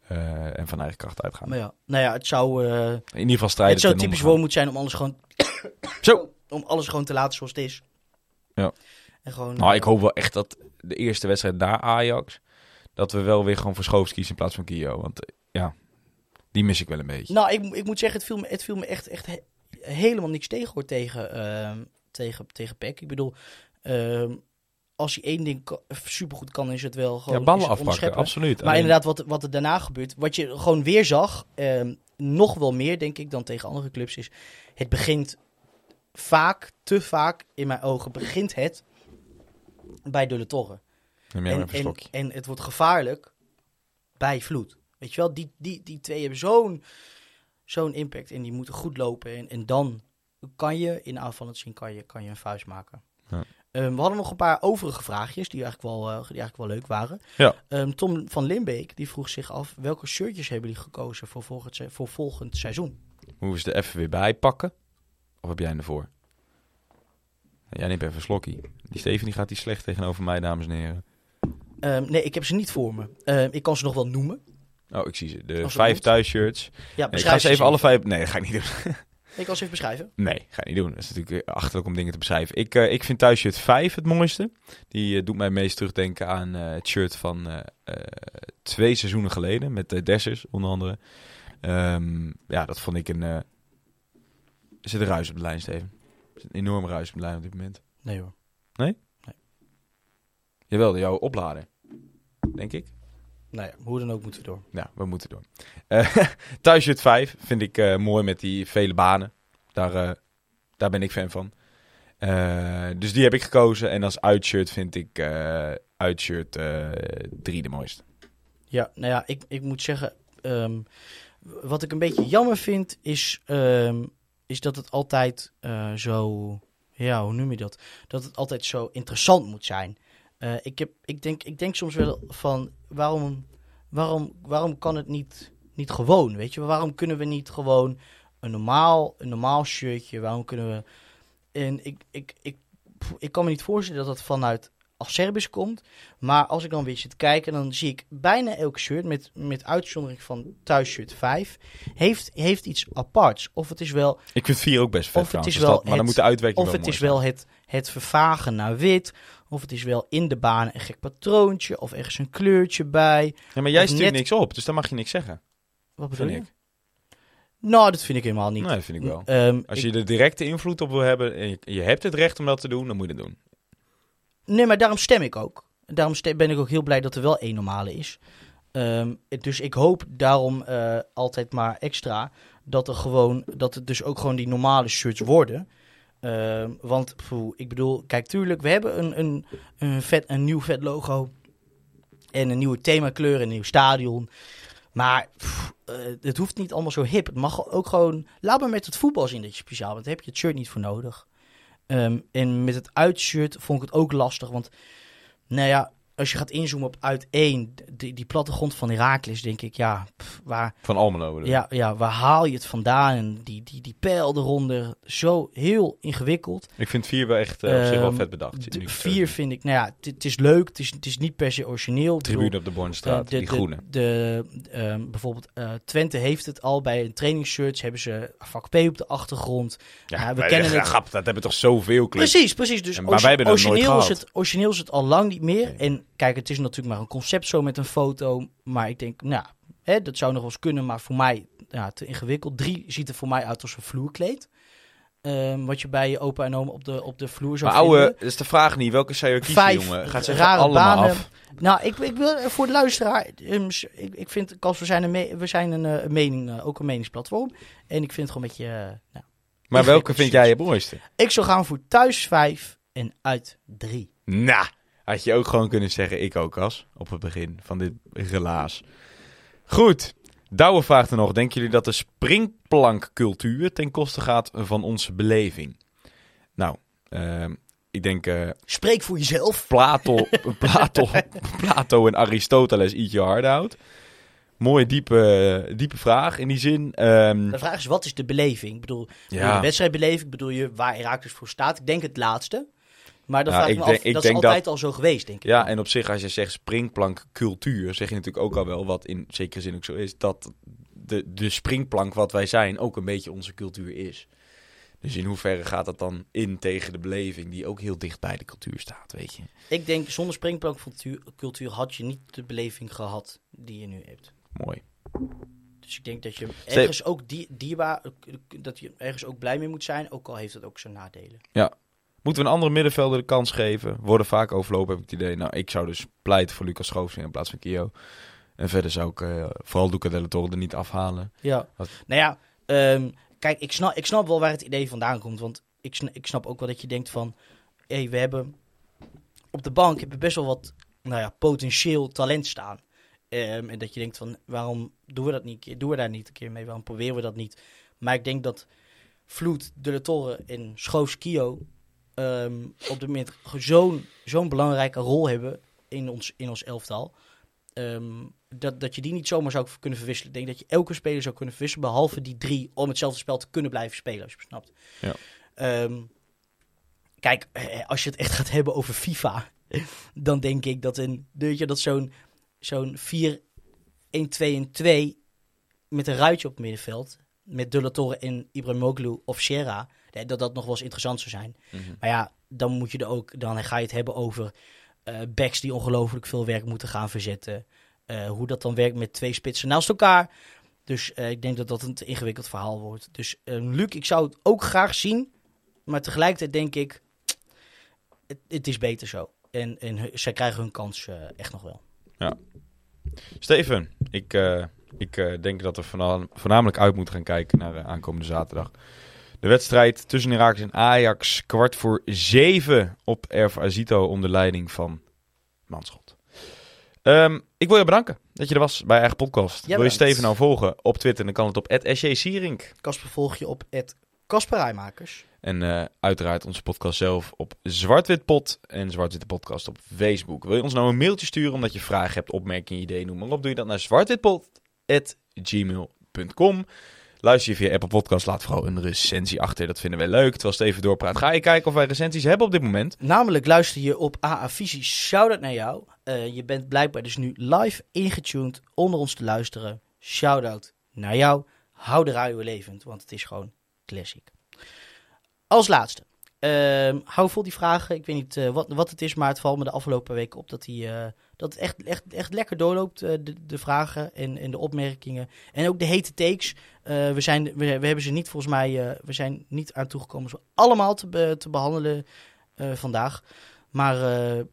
eh, en van eigen kracht uitgaan. Maar ja, nou ja, het zou, In ieder geval strijden. het zou typisch woon moeten zijn om alles gewoon, Zo. [coughs] om alles gewoon te laten zoals het is. Ja. En gewoon, Nou, eh, ik hoop wel echt dat de eerste wedstrijd na Ajax, dat we wel weer gewoon voor Schoofs kiezen in plaats van Kio. Want eh, ja, die mis ik wel een beetje. Nou, ik, ik moet zeggen, het viel me, het viel me echt, echt he- helemaal niks tegen hoor, tegen, ehm tegen, tegen Peck. Ik bedoel, ehm, als hij één ding supergoed kan, is het wel gewoon ja, ballen afpakken, absoluut. Maar Alleen- inderdaad, wat, wat er daarna gebeurt, wat je gewoon weer zag, ehm, nog wel meer denk ik dan tegen andere clubs, is het begint vaak, te vaak in mijn ogen, begint het bij De Torre. En, het wordt gevaarlijk bij Vloed. Weet je wel, die, die, die twee hebben zo'n zo'n impact en die moeten goed lopen. En, en dan kan je in aanvallend zien kan je, kan je een vuist maken. Ja. Ehm, we hadden nog een paar overige vraagjes die eigenlijk wel, eh, die eigenlijk wel leuk waren. Ja. Ehm, Tom van Limbeek die vroeg zich af welke shirtjes hebben jullie gekozen voor volgend, voor volgend seizoen? Moeten ze er even weer bij pakken? Of heb jij ervoor? Jij neemt even een slokkie. Die Steven die gaat die slecht tegenover mij, dames en heren. Ehm, nee, ik heb ze niet voor me. Ehm, ik kan ze nog wel noemen. Oh, ik zie ze. De vijf moet. thuisshirts. Ja, Nee, ik ga ze even alle vijf... Nee, dat ga ik niet doen. [laughs] Ik kan ze even beschrijven. Nee, ga ik niet doen. Dat is natuurlijk eh, achterlijk om dingen te beschrijven. Ik, eh, ik vind thuisshirt 5 het mooiste. Die eh, doet mij meest terugdenken aan het shirt van twee seizoenen geleden. Met de Dessers onder andere. Ehm, ja, dat vond ik een... Er zit een ruis op de lijn, Steven. Een enorme ruis op dit moment. Nee hoor. Jawel, jouw oplader. Denk ik. Nou ja, hoe dan ook moeten we door. Ja, we moeten door. Eh [laughs] thuisshirt 5 vind ik eh, mooi met die vele banen. Daar, eh, daar ben ik fan van. Eh, dus die heb ik gekozen. En als uitshirt vind ik uitshirt 3 de mooiste. Ja, nou ja, ik, ik moet zeggen, ehm, wat ik een beetje jammer vind, is, ehm, is dat het altijd eh, zo. Ja, hoe noem je dat? Dat het altijd zo interessant moet zijn. Eh, ik, heb, ik, denk, ik denk soms wel van waarom, waarom, waarom kan het niet, niet gewoon? Weet je, waarom kunnen we niet gewoon een normaal, een normaal shirtje? Waarom kunnen we. En ik, ik, ik, ik kan me niet voorstellen dat dat vanuit als Servisch komt. Maar als ik dan weer zit kijken, dan zie ik bijna elk shirt, met, met uitzondering van thuisshirt 5, heeft, heeft iets aparts. Of het is wel, Ik vind 4 ook best vet Of het trouwens, is dus wel dat- maar dan het- moet de uitwerking of het is wel het, het vervagen naar wit. Of het is wel in de banen een gek patroontje. Of ergens een kleurtje bij. Ja, maar jij stuurt net- niks op, dus dan mag je niks zeggen. Wat bedoel Vind je? ik. Nou, dat vind ik helemaal niet. Nee, dat vind ik wel. Ehm, Als ik- je de directe invloed op wil hebben en je, je hebt het recht om dat te doen, dan moet je dat doen. Nee, maar daarom stem ik ook. Daarom ben ik ook heel blij dat er wel één normale is. Ehm, dus ik hoop daarom eh, altijd maar extra dat er gewoon, dat het dus ook gewoon die normale shirts worden. Ehm, want ik bedoel, kijk, tuurlijk, we hebben een, een, een, vet, een nieuw vet logo en een nieuwe themakleur en een nieuw stadion. Maar eh, het hoeft niet allemaal zo hip. Het mag ook gewoon, laat maar met het voetbal zien dat je speciaal bent. Daar heb je het shirt niet voor nodig. Ehm, en met het uitshirt vond ik het ook lastig, want nou ja, als je gaat inzoomen op uit één, die, die plattegrond van Herakles, denk ik, ja, pff, waar, Van Almelo. ja, ja, waar haal je het vandaan? En die, die, die pijl eronder, zo heel ingewikkeld. Ik vind 4 wel echt eh, op zich wel Ehm, vet bedacht. vier vind ik, nou ja, het- is leuk, het is, het is niet per se origineel. Bedoel, Tribune op de Bornstraat, de, die de- groene. De, ehm, bijvoorbeeld eh, Twente heeft het al bij een trainingsshirts, hebben ze vak P op de achtergrond. Ja, ja, we kennen het. grap, dat hebben toch zoveel clubs. Precies, precies. Dus En- maar wij hebben origineel, is het, origineel is het al lang niet meer. En kijk, het is natuurlijk maar een concept zo met een foto. Maar ik denk, nou, hè, dat zou nog wel eens kunnen. Maar voor mij ja, te ingewikkeld. Drie ziet er voor mij uit als een vloerkleed. Ehm, wat je bij je opa en oma op de, op de vloer zou Maar ouwe, dat is de vraag niet. Welke zou je kiezen, Vijf jongen? Gaat rare allemaal banen. af. Nou, ik, ik wil voor de luisteraar. ehm, ik, ik vind, Kas, we zijn een, we zijn een, eh, een mening, eh, ook een meningsplatform. En ik vind het gewoon een beetje. eh, nou. Maar welke vind jij het mooiste? Ik zou gaan voor thuis vijf en uit drie. Nou, had je ook gewoon kunnen zeggen, ik ook als, op het begin van dit relaas. Goed, Douwe vraagt er nog, denken jullie dat de springplankcultuur ten koste gaat van onze beleving? Nou, ehm, ik denk eh, Spreek voor jezelf. Plato, [laughs] Plato, Plato en Aristoteles eat your heart out. Mooie, diepe, diepe vraag in die zin. Ehm, De vraag is, wat is de beleving? Ik bedoel, bedoel je ja, de wedstrijdbeleving? Bedoel je waar Herakles voor staat? Ik denk het laatste. Maar dan Ja, ik me denk- af, ik dat is altijd al zo geweest, denk ik. Ja, en op zich, als je zegt springplankcultuur, zeg je natuurlijk ook al wel wat in zekere zin ook zo is, dat de, de springplank wat wij zijn ook een beetje onze cultuur is. Dus in hoeverre gaat dat dan in tegen de beleving die ook heel dicht bij de cultuur staat, weet je? Ik denk, zonder springplankcultuur cultuur had je niet de beleving gehad die je nu hebt. Mooi. Dus ik denk dat je ergens ook die, dierbaar, dat je ergens ook blij mee moet zijn, ook al heeft het ook zijn nadelen. Moeten we een andere middenvelder de kans geven? Worden vaak overlopen, heb ik het idee. Nou, ik zou dus pleiten voor Lucas Schoofsing in plaats van Kio. En verder zou ik eh, vooral Luca Della Torre er niet afhalen. Ja. Wat- Nou ja, ehm, kijk, ik snap, ik snap wel waar het idee vandaan komt. Want ik, sn- ik snap ook wel dat je denkt van... Hé, hey, we hebben... Op de bank hebben we best wel wat nou ja, potentieel talent staan. Ehm, en dat je denkt van, waarom doen we dat niet? Doen we daar niet een keer mee? Waarom proberen we dat niet? Maar ik denk dat Vloed, De La Torre en Schoofs Kio... ehm, op dit moment zo'n zo'n belangrijke rol hebben in ons, in ons elftal... Ehm, dat, dat je die niet zomaar zou kunnen verwisselen. Ik denk dat je elke speler zou kunnen verwisselen, behalve die drie, om hetzelfde spel te kunnen blijven spelen, als je snapt. Ja. Ehm, kijk, eh, als je het echt gaat hebben over FIFA, [laughs] dan denk ik dat, een, weet je, dat zo'n zo'n 4 1 2 en 2 met een ruitje op het middenveld, met De La Torre en Ibrahimoglu of Sierra, eh, dat dat nog wel eens interessant zou zijn. Maar ja, dan moet je er ook, dan ga je het hebben over eh backs die ongelooflijk veel werk moeten gaan verzetten. Eh, hoe dat dan werkt met twee spitsen naast elkaar. Dus eh, ik denk dat dat een te ingewikkeld verhaal wordt. Dus Luc, ik zou het ook graag zien. Maar tegelijkertijd denk ik, het, het is beter zo. En, en zij krijgen hun kans echt nog wel. Steven, ik, ik denk dat we voorna- voornamelijk uit moeten gaan kijken naar aankomende zaterdag. De wedstrijd tussen Herakles en Ajax, kwart voor zeven op Erf Azito onder leiding van Manschot. Ehm, ik wil je bedanken dat je er was bij Eigen Podcast. wil je. Steven nou volgen op Twitter, dan kan het op @sjsierink. Kasper volg je op Kasperijmakers. En eh, uiteraard onze podcast zelf op Zwartwitpot en Zwartwitte Podcast op Facebook. Wil je ons nou een mailtje sturen omdat je vragen hebt, opmerkingen, ideeën, noem maar op. Doe je dat naar zwartwitpot.gmail.com. Luister je via Apple Podcast, laat vooral een recensie achter. Dat vinden wij leuk. Terwijl Steven doorpraat, ga je kijken of wij recensies hebben op dit moment. Namelijk luister je op AA Visie. Shout-out naar jou. Eh, je bent blijkbaar dus nu live ingetuned onder ons te luisteren. Shout-out naar jou. Hou de radio levend, want het is gewoon classic. Als laatste. ehm, hou vol die vragen. Ik weet niet eh, wat, wat het is, maar het valt me de afgelopen weken op dat, die, eh, dat het echt, echt, echt lekker doorloopt. eh, de, de vragen en, de opmerkingen. En ook de hete takes. Eh, we, zijn, we, hebben ze niet volgens mij. eh, we zijn niet aan toegekomen ze allemaal te, te behandelen eh, vandaag. Maar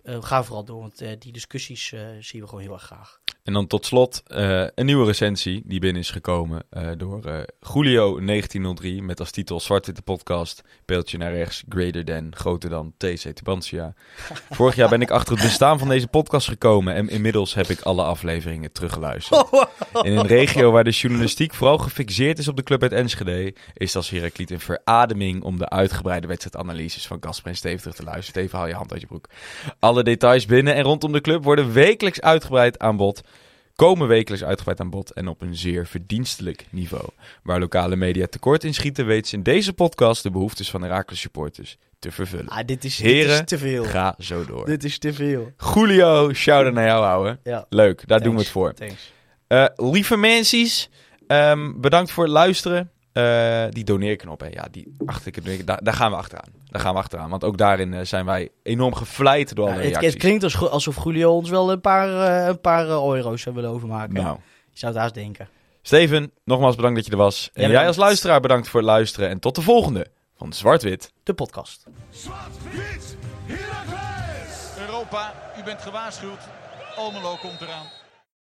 ga vooral door, want die discussies zien we gewoon heel erg graag. En dan tot slot eh, een nieuwe recensie die binnen is gekomen eh, door eh Julio1903 met als titel Zwart-Witte Podcast, peeltje naar rechts, greater than, groter dan, TC Tubantia. [laughs] Vorig jaar ben ik achter het bestaan van deze podcast gekomen en inmiddels heb ik alle afleveringen teruggeluisterd. [laughs] In een regio waar de journalistiek vooral gefixeerd is op de club uit Enschede, is als Heracliet een verademing om de uitgebreide wedstrijdanalyses van Casper en Steve terug te luisteren. Even haal je hand uit je broek. Alle details binnen en rondom de club worden wekelijks uitgebreid aan bod. Komen wekelijks uitgebreid aan bod en op een zeer verdienstelijk niveau. Waar lokale media tekort in schieten, weten ze in deze podcast de behoeftes van Heracles supporters te vervullen. Ah, dit is, Heren, dit is te veel. Ga zo door. Dit is te veel. Julio, shout-out naar jou, ouwe. Ja, Leuk, daar doen we het voor. Thanks. Eh, lieve mensen, ehm, bedankt voor het luisteren. Eh, die doneerknop, hè. Ja, die achterlijke daar, daar gaan we achteraan. Daar gaan we achteraan. Want ook daarin eh, zijn wij enorm gevleid door alle Ja, het, reacties. het klinkt als- alsof Julio ons wel een paar, eh, een paar euro's zou willen overmaken. Nou, Je zou het haast denken. Steven, nogmaals bedankt dat je er was. En Ja, jij als luisteraar bedankt voor het luisteren. En tot de volgende van Zwart-Wit. De podcast. Zwart-wit! Europa, u bent gewaarschuwd. Almelo komt eraan.